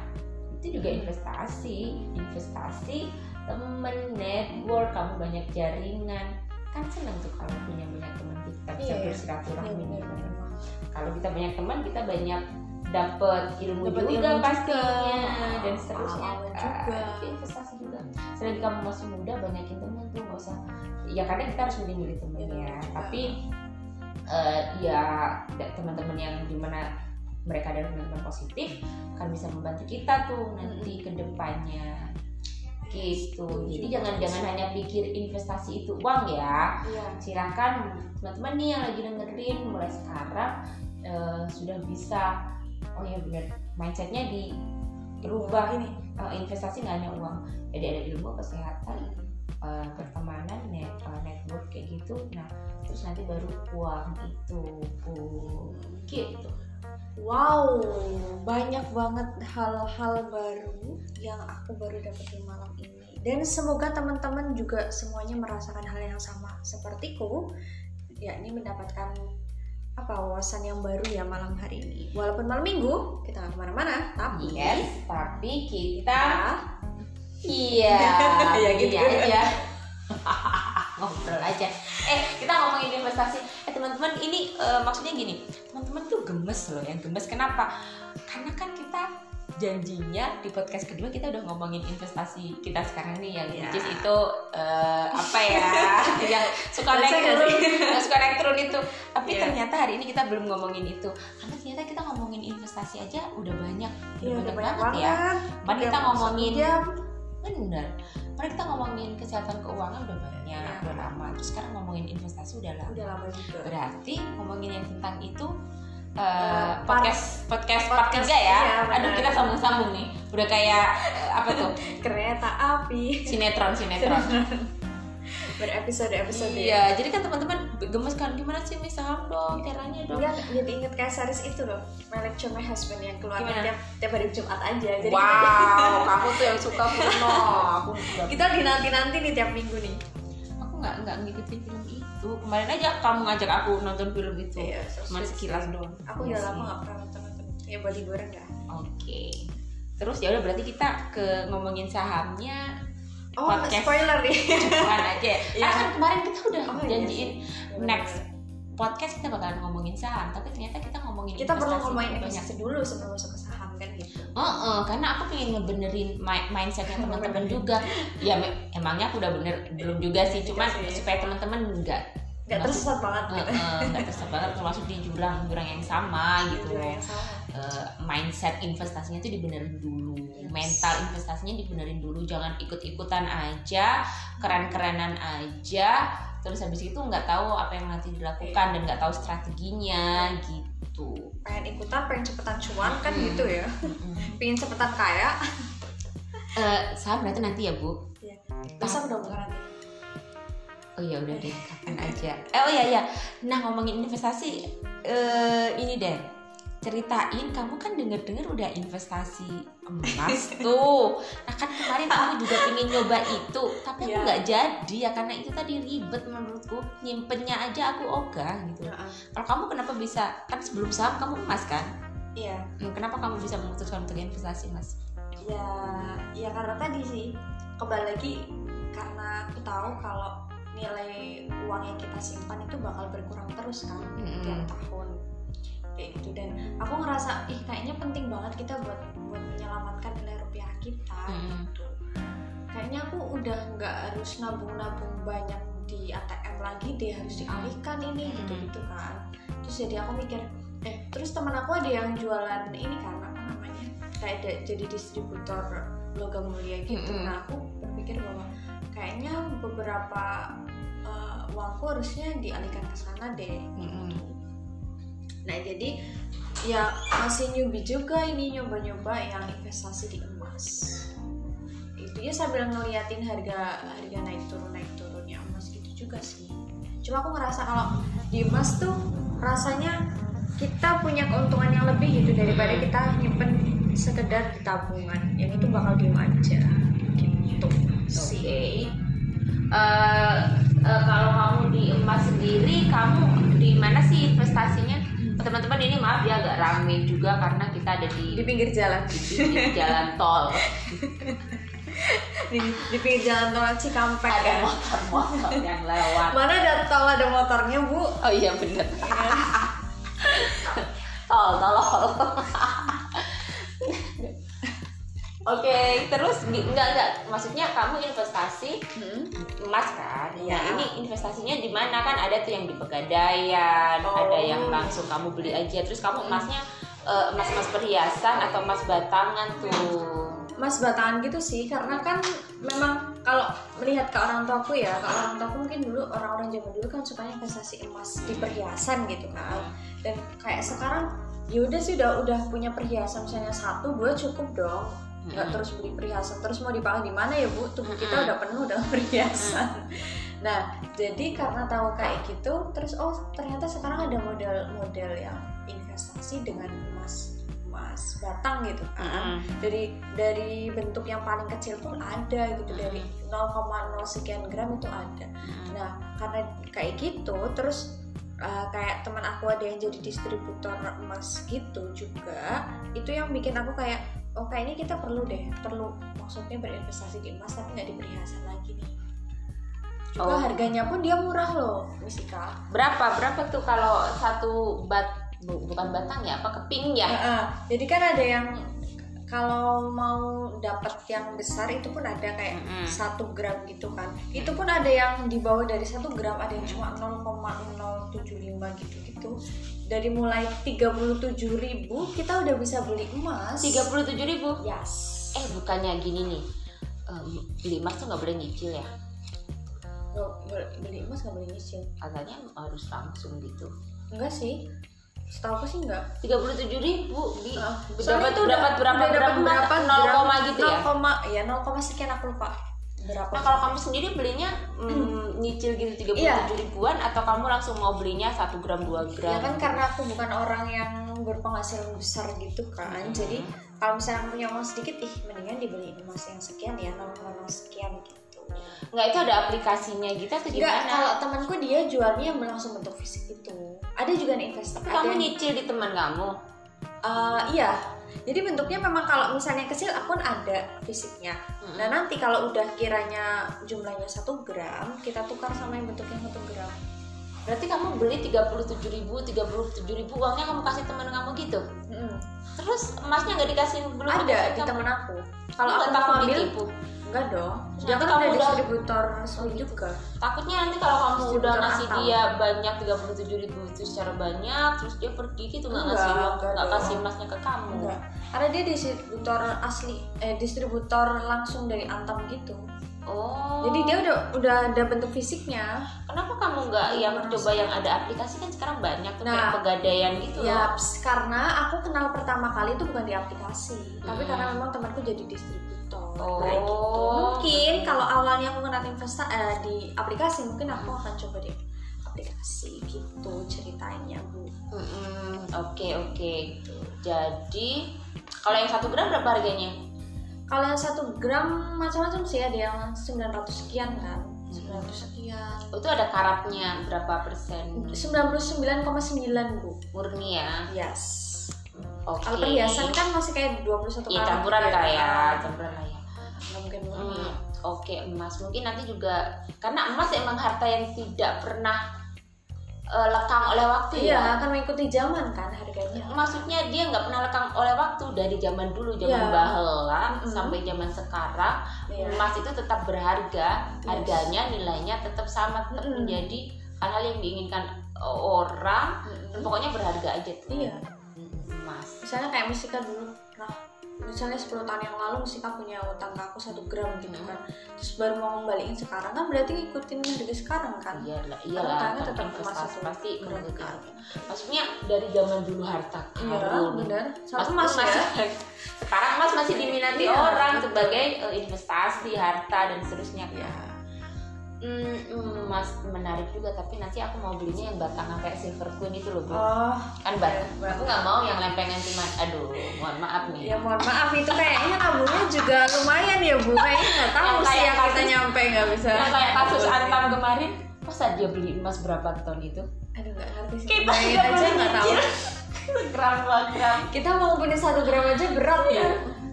itu juga investasi investasi temen network kamu banyak jaringan kan senang tuh kalau punya banyak teman kita bisa iya. bersilaturahmi benar. Kalau kita banyak teman kita banyak dapat ilmu Dapat juga ilmu pastinya juga. dan seterusnya kan. juga. Itu investasi juga selagi kamu masih muda banyakin teman tuh nggak usah ya kadang kita harus milih-milih temen Iya, ya tapi eh, ya teman-teman yang di mana mereka adalah teman-teman positif akan bisa membantu kita tuh nanti ke gitu jadi juga jangan sih. jangan hanya pikir investasi itu uang ya Iya. silakan teman-teman nih yang lagi dengerin mulai sekarang eh, sudah bisa oh ya benar mindsetnya dirubah ini. Eh, investasi nggak hanya uang jadi ada ilmu kesehatan eh, pertemanan net, network kayak gitu nah terus nanti baru uang itu Bu. gitu Wow, banyak banget hal-hal baru yang aku baru dapetin malam ini. Dan semoga teman-teman juga semuanya merasakan hal yang sama sepertiku, yakni mendapatkan apa wawasan yang baru ya malam hari ini. Walaupun malam minggu kita nggak ke mana-mana, tapi yes tapi kita iya [laughs] Ya gitu. iya aja [laughs] ngobrol aja eh kita ngomongin investasi eh teman-teman ini eh, maksudnya gini teman-teman tuh gemes loh yang gemes. Kenapa? Karena kan kita janjinya di podcast kedua kita udah ngomongin investasi kita sekarang nih yang Ya. which is itu eh, apa ya? [laughs] Yang suka naik turun [laughs] yang suka naik turun itu. Tapi Iya. ternyata hari ini kita belum ngomongin itu. Karena ternyata kita ngomongin investasi aja udah banyak. Udah Iya, banyak, udah banget ya. Kemarin kita Udah ngomongin jam. bener Kemarin kita ngomongin kesehatan keuangan udah banyak Iya. udah lama. Terus sekarang ngomongin investasi udah lama. Udah lama juga. berarti ngomongin yang tentang itu eh, Eh, podcast podcast part podcast, 3 ya. Iya, aduh kita sambung-sambung nih. Udah kayak eh, apa tuh? [laughs] Kereta api. Sinetron. Sinetron berepisode-episode. iya jadi kan teman-teman gemes kan gimana sih mis saham dong caranya dong. Enggak, jadi inget kayak series itu loh Melek Cuma Husband yang keluar Gimana? tiap, tiap hari Jumat aja Jadi wow kamu tuh yang [laughs] suka Bruno aku kita, kita dinanti-nanti nih tiap minggu nih. Aku nggak nggak ngikutin film itu. Kemarin aja kamu ngajak aku nonton film itu. Iya, so cuma sekilas sih. doang. Aku Iya udah lama sih. gak pernah nonton nonton. Ya buat liburan ya oke. Terus ya udah berarti kita ke ngomongin sahamnya Oh Podcast. spoiler nih cuman aja [laughs] ya Iya. kan kemarin kita udah Oh, iya janjiin next podcast kita bakalan ngomongin saham tapi ternyata kita ngomongin Kita perlu ngomongin investasi dulu sebelum masuk ke saham kan gitu Heeh, karena aku pengen ngebenerin mi- mindsetnya [laughs] teman-teman juga. Ya emangnya aku udah bener belum juga sih, cuman Iya sih. supaya teman-teman nggak Gak masuk- tersesat banget gitu nggak tersesat banget termasuk di jurang jurang yang sama gitu. Jurang yang sama. Eh, mindset investasinya itu dibenerin dulu, Yes. mental investasinya dibenerin dulu, jangan ikut-ikutan aja, keren-kerenan aja, terus habis itu nggak tahu apa yang nanti dilakukan dan nggak tahu strateginya gitu. Pengen ikutan, pengen cepetan cuan kan Hmm. gitu ya Mm-mm. [laughs] Pengen cepetan kaya Eh, saham berarti nanti ya bu? Besok udah bukan nanti Oh iya udah deh kapan aja. Eh oh iya iya. Nah ngomongin investasi eh ini deh. Ceritain kamu kan denger-denger udah investasi emas [laughs] tuh. Nah kan kemarin kamu juga pengen nyoba itu, tapi aku Iya. nggak jadi ya karena itu tadi ribet menurutku. Nyimpennya aja aku ogah gitu. Kalau kamu kenapa bisa? Kan sebelum saham kamu emas kan? Iya Hmm, Kenapa kamu bisa memutuskan untuk investasi emas? ya ya karena tadi sih kembali lagi karena aku tahu kalau nilai uang yang kita simpan itu bakal berkurang terus kan Mm-mm. tiap tahun kayak gitu dan aku ngerasa ih kayaknya penting banget kita buat buat menyelamatkan nilai rupiah kita Mm-mm. gitu kayaknya aku udah nggak harus nabung-nabung banyak di ATM lagi deh harus dialihkan ini Mm-mm. gitu gitu kan terus jadi aku mikir eh terus teman aku ada yang jualan ini kan apa namanya kayak jadi distributor logam mulia gitu Mm-mm. nah aku berpikir bahwa kayaknya beberapa uh, uangku harusnya dialihkan ke sana deh Mm-mm. Nah jadi ya masih newbie juga ini nyoba-nyoba yang investasi di emas. Itu ya sambil ngeliatin harga harga naik turun naik turunnya emas gitu juga sih. Cuma aku ngerasa kalau di emas tuh rasanya kita punya keuntungan yang lebih gitu daripada kita nyimpen sekedar di tabungan. Yang itu bakal diem aja gitu Oke. Eh, eh, kalau kamu di emas sendiri, kamu di mana sih investasinya? Teman-teman ini maaf ya agak rame juga karena kita ada di, Di pinggir jalan. di, di jalan tol. Di, di pinggir jalan tol Cikampek Ada ya. motor-motor yang lewat. Mana ada tol ada motornya bu? Oh iya bener. Ya kan? Tol, tolol. Oke, terus di- enggak enggak maksudnya kamu investasi Hmm. emas kan? Iya. Nah, ini investasinya di mana kan? Ada tuh yang di pegadaian, Oh. ada yang langsung kamu beli aja. Terus kamu emasnya eh, emas-emas perhiasan atau emas batangan tuh. Mas batangan gitu sih karena kan memang kalau melihat ke orang tuaku ya, ke orang tuaku mungkin dulu orang-orang zaman dulu kan sukanya investasi emas di perhiasan gitu kan. Dan kayak sekarang ya udah sih udah udah punya perhiasan misalnya satu dua cukup dong. Nggak Mm-mm. terus beli perhiasan terus mau dipakai di mana ya bu? Tubuh kita Mm-mm. udah penuh dengan perhiasan. [laughs] Nah jadi karena tahu kayak gitu terus oh ternyata sekarang ada model-model yang investasi dengan emas emas batang gitu kan dari dari bentuk yang paling kecil pun ada gitu dari 0,0 sekian gram itu ada nah karena kayak gitu terus uh, kayak teman aku ada yang jadi distributor emas gitu juga itu yang bikin aku kayak oh kayaknya kita perlu deh perlu maksudnya berinvestasi di emas tapi nggak di perhiasan lagi nih juga Oh. harganya pun dia murah loh Misika Berapa? Berapa tuh kalau satu bat bu- bukan batang ya, apa keping ya? Heeh. jadi kan ada yang kalau mau dapat yang besar itu pun ada kayak satu gram gitu kan. Itu pun ada yang di bawah dari satu gram ada yang cuma 0,075 gitu gitu. Dari mulai 37.000 kita udah bisa beli emas. 37.000 ribu. yes. Eh bukannya gini nih, em, beli emas tuh nggak boleh nyicil ya? Boleh- beli emas nggak boleh nyicil. Katanya harus langsung gitu. enggak sih setahu aku sih enggak 37.000 ribu di Heeh. dapat Soalnya itu udah- berapa dapat berapa 0, gram? gitu ya? 0, ya 0, sekian aku lupa berapa Nah kalau kamu sendiri belinya mm, nyicil gitu 37 Iya. ribuan atau kamu langsung mau belinya 1 gram 2 gram? Ya kan karena aku bukan orang yang berpenghasilan besar gitu kan Hmm. Jadi kalau misalnya punya uang sedikit Ih mendingan dibeli emas yang sekian ya 0,0 sekian gitu Nggak itu ada aplikasinya gitu atau Enggak, gimana? kalau temanku dia jualnya yang langsung bentuk fisik itu Ada juga nih investor Tapi ada kamu yang- nyicil di teman kamu? Eh, Iya jadi bentuknya memang kalau misalnya kecil akun ada fisiknya Mm-mm. Nah nanti kalau udah kiranya jumlahnya satu gram Kita tukar sama yang bentuknya satu gram Berarti kamu beli 37 ribu, 37 ribu uangnya kamu kasih teman kamu gitu? Mm-mm. Terus emasnya nggak dikasih belum Ada dikasih di temen aku Kalau aku mau ambil ditipu? Enggak dong. Terus Dia nanti kan kamu udah distributor resmi juga. Takutnya nanti kalau kamu udah ngasih dia banyak 37 ribu itu secara banyak, terus dia pergi gitu nggak Enggak, ngasih uang, nggak kasih emasnya ke kamu. Enggak. Karena dia distributor asli, eh distributor langsung dari Antam gitu. Oh. Jadi dia udah udah ada bentuk fisiknya. kenapa kamu nggak yang Merasa. coba yang ada aplikasi kan sekarang banyak tuh Nah, kayak pegadaian gitu loh. Ya, karena aku kenal pertama kali itu bukan di aplikasi, tapi Hmm. karena memang temanku jadi distributor. Oh. Gitu. Awalnya aku kenal investa eh, di aplikasi, mungkin aku akan coba di aplikasi gitu ceritanya, Bu. Oke oke. Jadi kalau yang satu gram berapa harganya? Kalau yang satu gram macam-macam sih ada yang 900 sekian kan 900 sekian Oh, itu ada karatnya berapa persen? 99,9 bu Murni ya. Yes Oke. Kalau perhiasan kan masih kayak 21 Iya karat campuran gitu lah ya, campuran lah ya. Mungkin murni Hmm. Oke emas mungkin nanti juga karena emas emang harta yang tidak pernah eh, lekang oleh waktu iya ya akan mengikuti zaman kan harganya maksudnya dia nggak pernah lekang oleh waktu dari zaman dulu zaman Iya. bahela Mm-mm. sampai zaman sekarang Iya. emas itu tetap berharga Yes. harganya nilainya tetap sama tetap Mm-mm. menjadi hal-hal yang diinginkan orang Mm-mm. pokoknya berharga aja tuh iya Mm, emas misalnya kayak Musika dulu misalnya 10 tahun yang lalu Musika punya utang ke aku satu gram gitu Hmm. kan. Terus baru mau ngembaliin sekarang kan berarti ngikutin harga sekarang kan? Iyalah Karena iyalah utangnya kan tetap investasi pasti mengikuti kan. maksudnya dari zaman dulu harta iya karun bener Mas sama pun emas masih ya sekarang emas masih diminati Iya. orang sebagai eh, investasi harta dan seterusnya. Iya Hmm, emas menarik juga tapi nanti aku mau belinya yang batangan kayak silver queen itu loh bu. Oh. Kan bat iya, aku nggak mau yang lempengan cuma aduh mohon maaf nih. Ya mohon maaf itu kayaknya tabungnya juga lumayan ya bu. Kayaknya nggak tahu Yang sih yang kita kasus- nyampe nggak bisa. yang kayak kasus Antam kemarin masa dia beli emas berapa ton itu? Aduh nggak ngerti sih. Kita aja nggak tahu. [laughs] gram gram. Kita mau punya satu gram aja berat ya.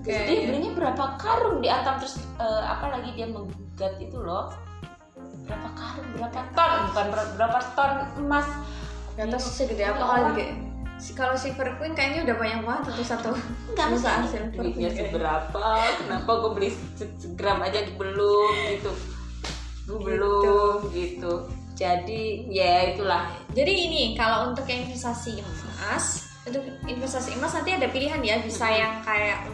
Terus dia belinya berapa karung di Antam terus eh, apa lagi dia menggugat itu loh berapa karung? Berapa ton? Bukan ber- berapa ton emas? Gak tau sih segede apa kalau si kalau silver queen kayaknya udah banyak banget satu. Satu perusahaan maksudnya silver duitnya queen. seberapa? Kenapa gue beli se- segram aja belum gitu? Gue Gitu. belum gitu. Jadi ya itulah. Jadi ini kalau untuk yang investasi emas, untuk investasi emas nanti ada pilihan ya, bisa Hmm. yang kayak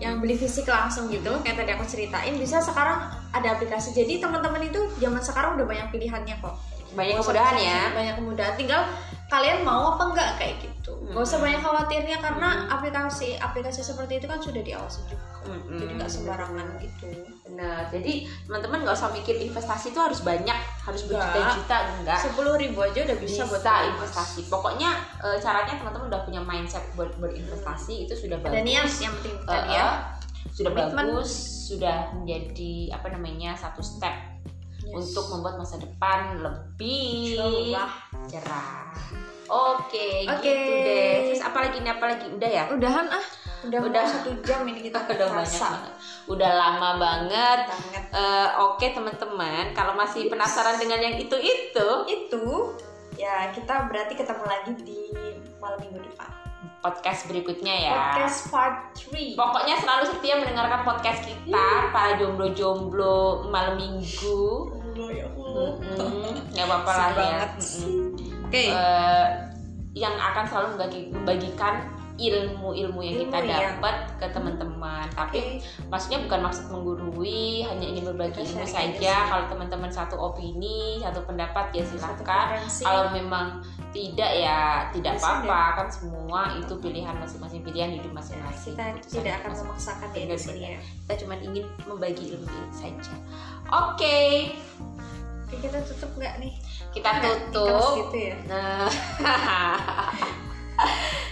yang beli fisik langsung gitu, kayak tadi aku ceritain, bisa sekarang ada aplikasi. Jadi teman-teman itu zaman sekarang udah banyak pilihannya kok. banyak kemudahan ya Banyak kemudahan. Tinggal kalian mau apa enggak kayak gitu. Gak usah banyak khawatirnya karena aplikasi aplikasi seperti itu kan sudah diawasi juga. Mm-mm. Jadi nggak sembarangan gitu. Nah, jadi teman-teman nggak usah mikir investasi itu harus banyak, harus berjuta-juta enggak. Sepuluh ribu aja udah bisa, Bisa, buat investasi. Pokoknya eh, caranya teman-teman udah punya mindset buat berinvestasi itu sudah bagus. Ada niat yang penting Eh, tadi ya. eh, sudah Komitmen. bagus, sudah menjadi apa namanya satu step Yes. untuk membuat masa depan lebih cerah. Oke, Oke. gitu deh. Terus apalagi ini apalagi udah ya? Udahan ah. Udah, Udah. satu jam ini kita [laughs] Udah banyak banget. Udah lama banget. banget. Eh, Oke teman-teman, kalau masih penasaran dengan yang itu-itu, Itu ya kita berarti ketemu lagi di malam minggu depan. podcast berikutnya ya. Podcast part 3. Pokoknya selalu setia mendengarkan podcast kita para jomblo-jomblo malam minggu. ya Mm-mm, nggak apa-apa [laughs] lah ya. banget Mm-mm. sih. Oke. Eh, yang akan selalu membagi, membagikan ilmu-ilmu yang kita dapat ke teman-teman. Tapi Oke. maksudnya bukan maksud menggurui, hanya ingin berbagi ilmu saja. Kalau teman-teman satu opini, satu pendapat ya silahkan. Kalau memang tidak ya tidak apa-apa kan semua itu pilihan masing-masing pilihan hidup masing-masing. kita Keputusan tidak akan masing-masing. memaksakan ya di sini ya. Kita cuma ingin membagi ilmu saja. Oke, Oke, kita tutup nggak nih? Kita tutup. gitu ya. Nah, [laughs]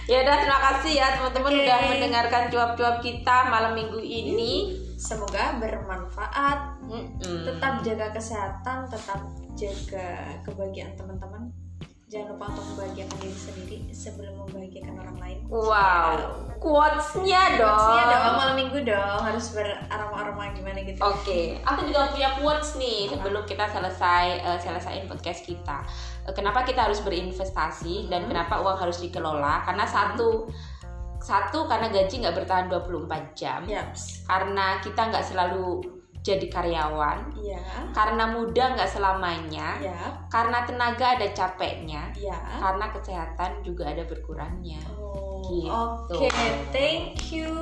ya udah terima kasih ya teman-teman Oke. udah mendengarkan cuap-cuap kita malam minggu ini. Semoga bermanfaat. Mm-mm. Tetap jaga kesehatan, tetap jaga kebahagiaan teman-teman. Jangan lupa untuk membahagiakan diri sendiri sebelum membahagiakan orang lain. Wow, quotes-nya dong. Iya dong, malam minggu dong harus beraroma-aroma gimana gitu. Oke, aku juga punya quotes nih sebelum kita selesai eh, selesaiin podcast kita. Eh, kenapa kita harus berinvestasi dan Hmm. kenapa uang harus dikelola? Karena satu satu karena gaji nggak bertahan 24 jam. Yaps. Karena kita nggak selalu jadi karyawan ya. karena muda nggak selamanya ya. karena tenaga ada capeknya ya. karena kesehatan juga ada berkurangnya oh, gitu. oke okay. thank you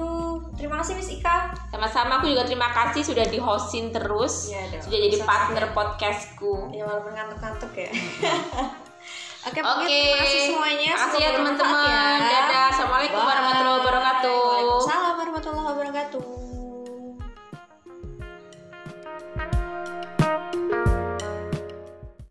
terima kasih Miss Ika sama-sama aku juga terima kasih sudah di hostin terus ya, dong. sudah jadi Bisa partner saya. podcastku ya walaupun ngantuk-ngantuk ya [laughs] Oke, okay, okay. terima kasih semuanya. Makasih ya teman-teman. Ya. Dadah. Assalamualaikum warahmatullahi wabarakatuh. Waalaikumsalam warahmatullahi wabarakatuh.